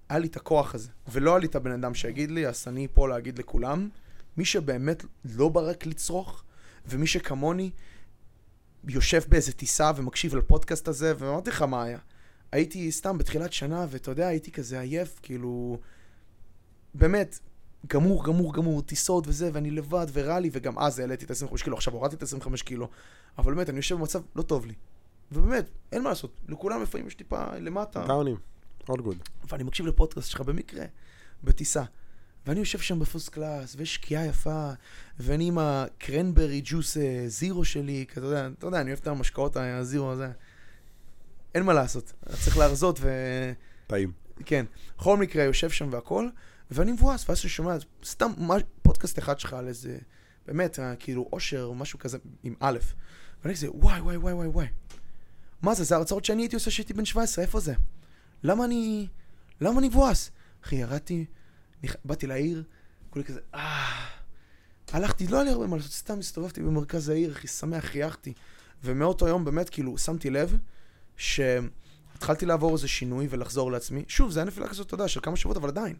היה לי את הכוח הזה. ולא היה לי את הבן אדם שיגיד לי, אז אני פה להגיד לכולם, מי שבאמת לא בא רק לצרוך, ומי שכמוני יושב באיזה טיסה ומקשיב לפודקאסט הזה, ואמרתי לך מה היה. הייתי סתם בתחילת שנה, ואתה יודע, הייתי כזה עייף, כאילו... באמת, גמור, גמור, גמור, טיסות וזה, ואני לבד, ורע לי, וגם אז העליתי את ה-25 קילו, עכשיו הורדתי את ה-25 קילו, אבל באמת, אני יושב במצב לא טוב לי. ובאמת, אין מה לעשות, לכולם לפעמים יש טיפה למטה. דאונים. All good. ואני מקשיב לפודקאסט שלך במקרה, בטיסה. ואני יושב שם ב first class, ויש שקיעה יפה, ואני עם ה cranberry juice אה, zero שלי, כי אתה יודע, אתה יודע, אני אוהב את המשקאות ה zero הזה. אין מה לעשות, צריך להרזות ו... טעים. כן. בכל מקרה, יושב שם והכל, ואני מבואס, ואז אני שומע סתם מה- פודקאסט אחד שלך על איזה, באמת, אה, כאילו, אושר או משהו כזה, עם א', ואני כזה, וואי, וואי, וואי, וואי, וואי. מה זה, זה הרצאות שאני הייתי עושה כשהייתי בן 17, איפה זה? למה אני... למה אני מבואס? אחי, ירדתי. באתי לעיר, כולי כזה, אה... הלכתי, לא היה לי הרבה מה לעשות, סתם הסתובבתי במרכז העיר, אחי, שמח, חייכתי. ומאותו יום באמת, כאילו, שמתי לב שהתחלתי לעבור איזה שינוי ולחזור לעצמי. שוב, זה היה נפילה כזאת, אתה יודע, של כמה שבועות, אבל עדיין.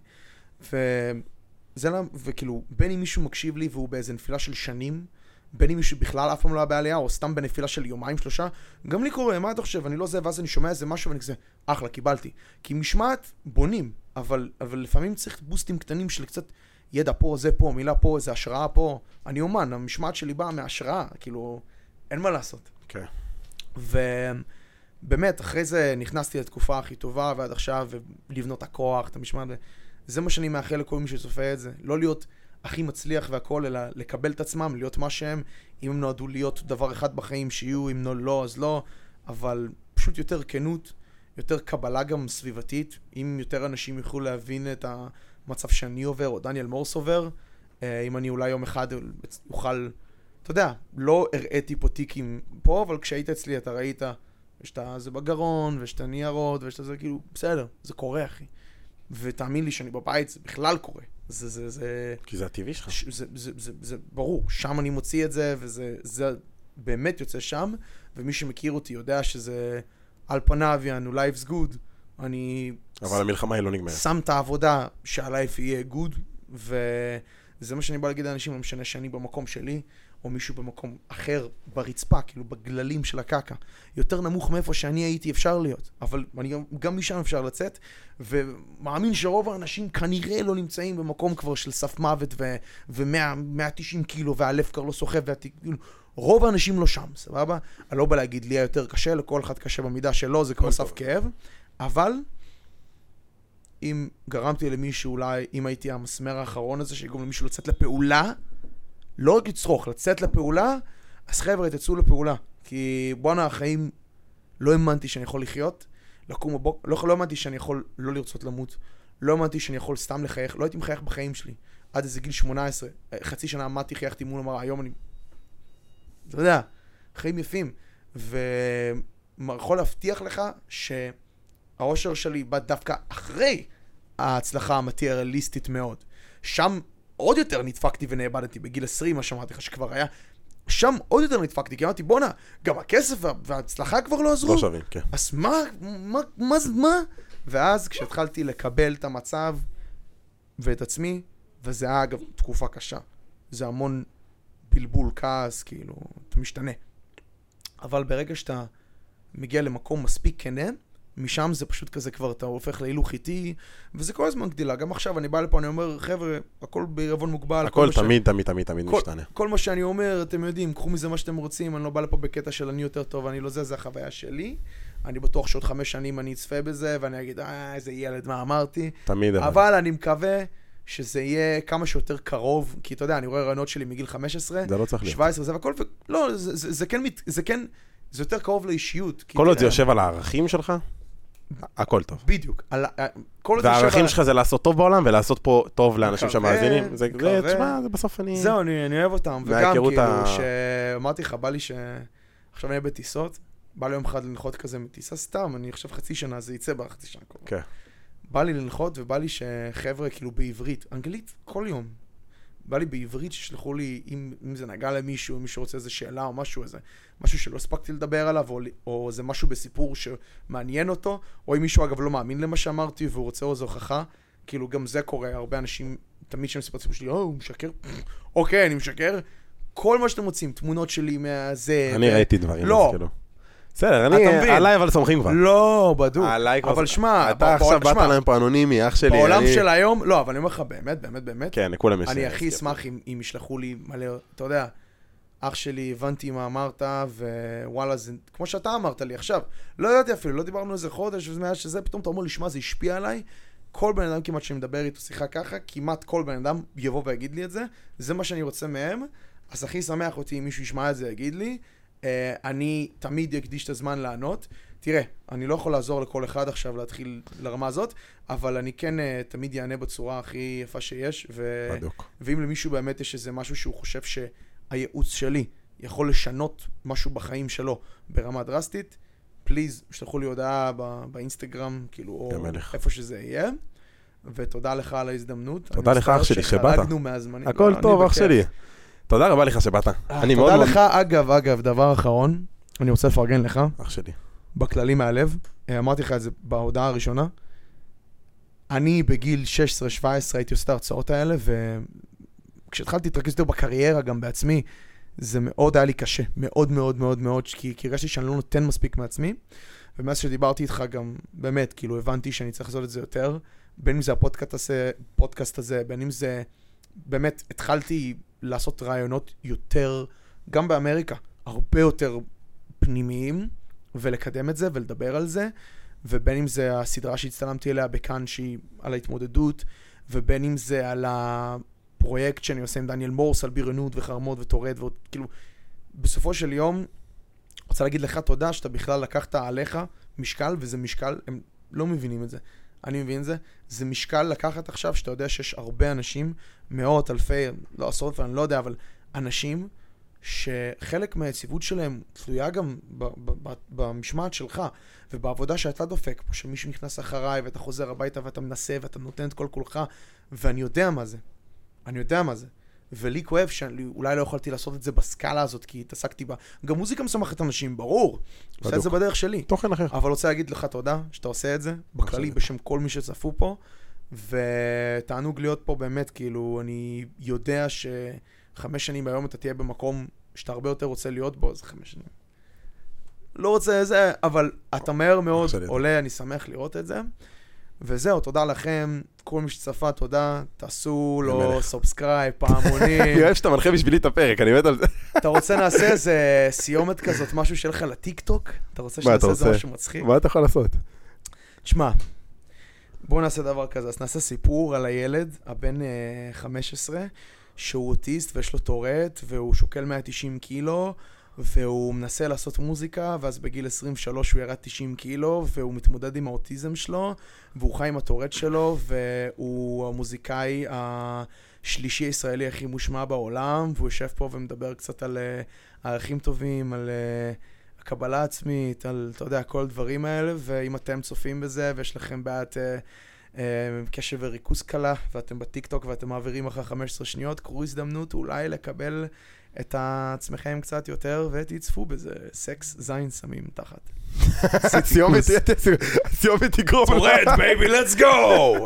וזה למה, וכאילו, בין אם מישהו מקשיב לי והוא באיזה נפילה של שנים, בין אם מישהו בכלל אף פעם לא היה בעלייה, או סתם בנפילה של יומיים, שלושה, גם לי קורה, מה אתה חושב? אני לא זה, ואז אני שומע איזה משהו ואני כזה, אחלה, קיבלתי. כי משמעת בונים, אבל, אבל לפעמים צריך בוסטים קטנים של קצת ידע פה, זה פה, מילה פה, איזה השראה פה. אני אומן, המשמעת שלי באה מהשראה, כאילו, אין מה לעשות. כן. ובאמת, אחרי זה נכנסתי לתקופה הכי טובה ועד עכשיו, ולבנות הכוח, את המשמעת. זה מה שאני מאחל לכל מי שצופה את זה. לא להיות הכי מצליח והכל, אלא לקבל את עצמם, להיות מה שהם. אם הם נועדו להיות דבר אחד בחיים, שיהיו, אם לא, לא, אז לא. אבל פשוט יותר כנות, יותר קבלה גם סביבתית. אם יותר אנשים יוכלו להבין את המצב שאני עובר, או דניאל מורס עובר, אה, אם אני אולי יום אחד אוכל... אתה יודע, לא הראיתי פה טיקים פה, אבל כשהיית אצלי אתה ראית, יש את זה בגרון, ויש את הניירות, ויש את זה, כאילו, בסדר, זה קורה, אחי. ותאמין לי שאני בבית, זה בכלל קורה. זה, זה, זה, כי זה הטבעי שלך. ש- זה, זה, זה, זה ברור, שם אני מוציא את זה, וזה זה באמת יוצא שם, ומי שמכיר אותי יודע שזה על פניו, יענו, life's good. אני אבל המלחמה היא לא נגמרת. שם את העבודה שהלייף יהיה good, וזה מה שאני בא להגיד לאנשים, לא משנה שאני במקום שלי, או מישהו במקום אחר, ברצפה, כאילו בגללים של הקקה. יותר נמוך מאיפה שאני הייתי אפשר להיות, אבל אני, גם- גם משם אפשר לצאת, ומאמין שרוב האנשים כנראה לא נמצאים במקום כבר של סף מוות ו-190 קילו, והלב כבר לא סוחב, והת- כאילו, רוב האנשים לא שם, סבבה? אני לא בא להגיד לי היה יותר קשה, לכל אחד קשה במידה שלו, זה כמו סף. כאב, אבל אם גרמתי למישהו, אולי, אם הייתי המסמר האחרון הזה, שיגרום למישהו לצאת לפעולה, לא רק לצרוך, לצאת לפעולה, אז חבר'ה, תצאו לפעולה. כי בואנה, החיים, לא האמנתי שאני יכול לחיות, לקום בבוקר, לא, לא האמנתי שאני יכול לא לרצות למות, לא האמנתי שאני יכול סתם לחייך, לא הייתי מחייך בחיים שלי. עד איזה גיל 18, חצי שנה עמדתי, חייכתי מול המראה, היום אני... אתה יודע, חיים יפים. ויכול להבטיח לך שהאושר שלי בא דווקא אחרי ההצלחה המטריאליסטית מאוד. שם עוד יותר נדפקתי ונאבדתי בגיל 20, מה שאמרתי לך שכבר היה. שם עוד יותר נדפקתי, כי אמרתי, בואנה, גם הכסף וה- וההצלחה כבר לא עזרו. לא שווים, כן. אז מה, מה, מה, מה? ואז כשהתחלתי לקבל את המצב ואת עצמי, וזה היה אגב תקופה קשה. זה המון בלבול, כעס, כאילו, אתה משתנה. אבל ברגע שאתה מגיע למקום מספיק כנה, משם זה פשוט כזה כבר, אתה הופך להילוך איטי, וזה כל הזמן גדילה. גם עכשיו אני בא לפה, אני אומר, חבר'ה, הכל בעירבון מוגבל. הכל מה ש- תמיד, תמיד, תמיד, תמיד כל- משתנה. כל מה שאני אומר, אתם יודעים, קחו מזה מה שאתם רוצים, אני לא בא לפה בקטע של אני יותר טוב, אני לא זה, זה החוויה שלי. אני בטוח שעוד חמש שנים אני אצפה בזה, ואני אגיד, אה, איזה ילד, מה אמרתי. תמיד. אבל אני מקווה שזה יהיה כמה שיותר קרוב, כי אתה יודע, אני רואה רעיונות שלי מגיל 15, זה לא צריך להיות. 17, זה והכל. לא, זה, זה, זה כן, זה כן, זה יותר קרוב לאישיות. כל עוד זה יושב על הערכים שלך, הכל טוב. בדיוק. על, כל עוד זה יושב והערכים על- שלך זה לעשות טוב בעולם ולעשות פה טוב לאנשים שמאזינים. זה, זה. תשמע, זה בסוף אני... זהו, אני, אני אוהב אותם. וגם כאילו, ה- שאמרתי לך, בא לי ש... עכשיו אני אהיה בטיסות, בא לי יום אחד לנחות כזה מטיסה סתם, אני עכשיו חצי שנה, זה יצא בחצי שנה. כן. בא לי לנחות ובא לי שחבר'ה, כאילו בעברית, אנגלית, כל יום. בא לי בעברית שישלחו לי, אם, אם זה נגע למישהו, אם מישהו רוצה איזה שאלה או משהו, איזה משהו שלא הספקתי לדבר עליו, או, או איזה משהו בסיפור שמעניין אותו, או אם מישהו אגב לא מאמין למה שאמרתי והוא רוצה איזו הוכחה, כאילו גם זה קורה, הרבה אנשים, תמיד כשהם מספרים סיפור שלי, או, הוא משקר, אוקיי, אני משקר. כל מה שאתם רוצים, תמונות שלי מהזה. אני ו- ראיתי דברים. לא. אז כאילו. בסדר, אני? עליי אבל סומכים כבר. לא, בדוק. עליי כבר אבל שמע, אתה עכשיו באת להם פה אנונימי, אח שלי. בעולם של היום, לא, אבל אני אומר לך, באמת, באמת, באמת, כן, לכולם יש... אני אה, הכי. אשמח אם, ישלחו לי מלא, אתה יודע, אח שלי, הבנתי מה אמרת, ווואלה, זה כמו שאתה אמרת לי עכשיו. לא ידעתי אפילו, לא דיברנו איזה חודש, ומאז שזה, פתאום אתה אומר לי, שמע, זה השפיע עליי. כל בן אדם כמעט שאני מדבר איתו שיחה ככה, כמעט כל בן אדם יבוא ויגיד לי את זה, זה מה שאני רוצה מהם. אז הכי שמח אותי אם מישהו ישמע את זה, יגיד לי. Uh, אני תמיד אקדיש את הזמן לענות. תראה, אני לא יכול לעזור לכל אחד עכשיו להתחיל לרמה הזאת, אבל אני כן uh, תמיד אענה בצורה הכי יפה שיש, ו... בדיוק. ואם למישהו באמת יש איזה משהו שהוא חושב שהייעוץ שלי יכול לשנות משהו בחיים שלו ברמה דרסטית, פליז, שלחו לי הודעה ב- באינסטגרם, כאילו, או יא מלך. איפה שזה יהיה. ותודה לך על ההזדמנות. תודה אני לך, אח מצטער שלי, שבאת. שחרגנו מהזמנים. הכל לא, טוב, אני אח. שלי. תודה רבה לך שבאת. אני מאוד תודה. לך, אגב, אגב, דבר אחרון, אני רוצה לפרגן לך, אח שלי. בכללי מהלב. אה, אמרתי לך את זה בהודעה הראשונה. אני בגיל 16-17 הייתי עושה את ההרצאות האלה, וכשהתחלתי להתרכז יותר בקריירה, גם בעצמי, זה מאוד היה לי קשה. מאוד מאוד מאוד מאוד, כי כי הרגשתי שאני לא נותן מספיק מעצמי. ומאז שדיברתי איתך גם, באמת, כאילו, הבנתי שאני צריך לעשות את זה יותר. בין אם זה הפודקאסט הזה, פודקאסט הזה, בין אם זה... באמת, התחלתי לעשות רעיונות יותר, גם באמריקה, הרבה יותר פנימיים, ולקדם את זה ולדבר על זה, ובין אם זה הסדרה שהצטלמתי אליה בכאן, שהיא על ההתמודדות, ובין אם זה על הפרויקט שאני עושה עם דניאל מורס על בריונות וחרמות וטורד, ועוד, כאילו, בסופו של יום, רוצה להגיד לך תודה שאתה בכלל לקחת עליך משקל, וזה משקל, הם לא מבינים את זה. אני מבין את זה. זה משקל לקחת עכשיו, שאתה יודע שיש הרבה אנשים, מאות, אלפי, לא עשרות, אני לא יודע, אבל אנשים שחלק מהיציבות שלהם תלויה גם ב- ב- ב- במשמעת שלך, ובעבודה שאתה דופק פה, שמישהו נכנס אחריי, ואתה חוזר הביתה ואתה מנסה, ואתה נותן את כל כולך, ואני יודע מה זה. אני יודע מה זה. ולי כואב שאולי לא יכולתי לעשות את זה בסקאלה הזאת, כי התעסקתי בה. גם מוזיקה משמחת אנשים, ברור. עושה את זה בדרך שלי. תוכן אחר. אבל רוצה להגיד לך תודה שאתה עושה את זה, בכללי. בשם כל מי שצפו פה, ותענוג להיות פה באמת, כאילו, אני יודע שחמש שנים היום אתה תהיה במקום שאתה הרבה יותר רוצה להיות בו, זה חמש שנים. לא רוצה זה, אבל אתה מהר מאוד לי אתה. עולה, אני שמח לראות את זה. וזהו, תודה לכם, כל מי שצפה, תודה, תעשו לו. subscribe, [LAUGHS] פעמונים. אני אוהב שאתה מנחה בשבילי את הפרק, אני מת על זה. אתה רוצה נעשה איזה סיומת כזאת, משהו שיהיה לך לטיקטוק? אתה רוצה שנעשה איזה? משהו מצחיק? מה אתה יכול לעשות? תשמע, בואו נעשה דבר כזה, אז נעשה סיפור על הילד, הבן אה, 15, שהוא אוטיסט ויש לו טורט, והוא שוקל 190 קילו, והוא מנסה לעשות מוזיקה, ואז בגיל 23 הוא ירד 90 קילו, והוא מתמודד עם האוטיזם שלו, והוא חי עם הטורט שלו, והוא המוזיקאי השלישי הישראלי הכי מושמע בעולם, והוא יושב פה ומדבר קצת על אה, ערכים טובים, על... אה, הקבלה עצמית, על, אתה יודע, כל הדברים האלה, ואם אתם צופים בזה ויש לכם בעיית אה, אה, קשב וריכוז קלה, ואתם בטיקטוק ואתם מעבירים אחרי 15 שניות, קחו הזדמנות אולי לקבל את עצמכם קצת יותר, ותצפו בזה, סקס זין שמים תחת. [LAUGHS] הסיומת [LAUGHS] תגרום Tourette, baby, let's go!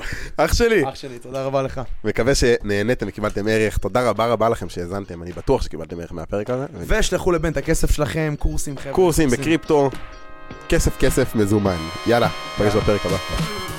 [LAUGHS] אח שלי. אח שלי, תודה רבה לך. מקווה שנהניתם וקיבלתם ערך. תודה רבה רבה לכם שהאזנתם, אני בטוח שקיבלתם ערך מהפרק הזה. ושלחו לבן את הכסף שלכם, קורסים חבר'ה. קורסים בקריפטו, כסף כסף מזומן. יאללה, נפגש בפרק הבא.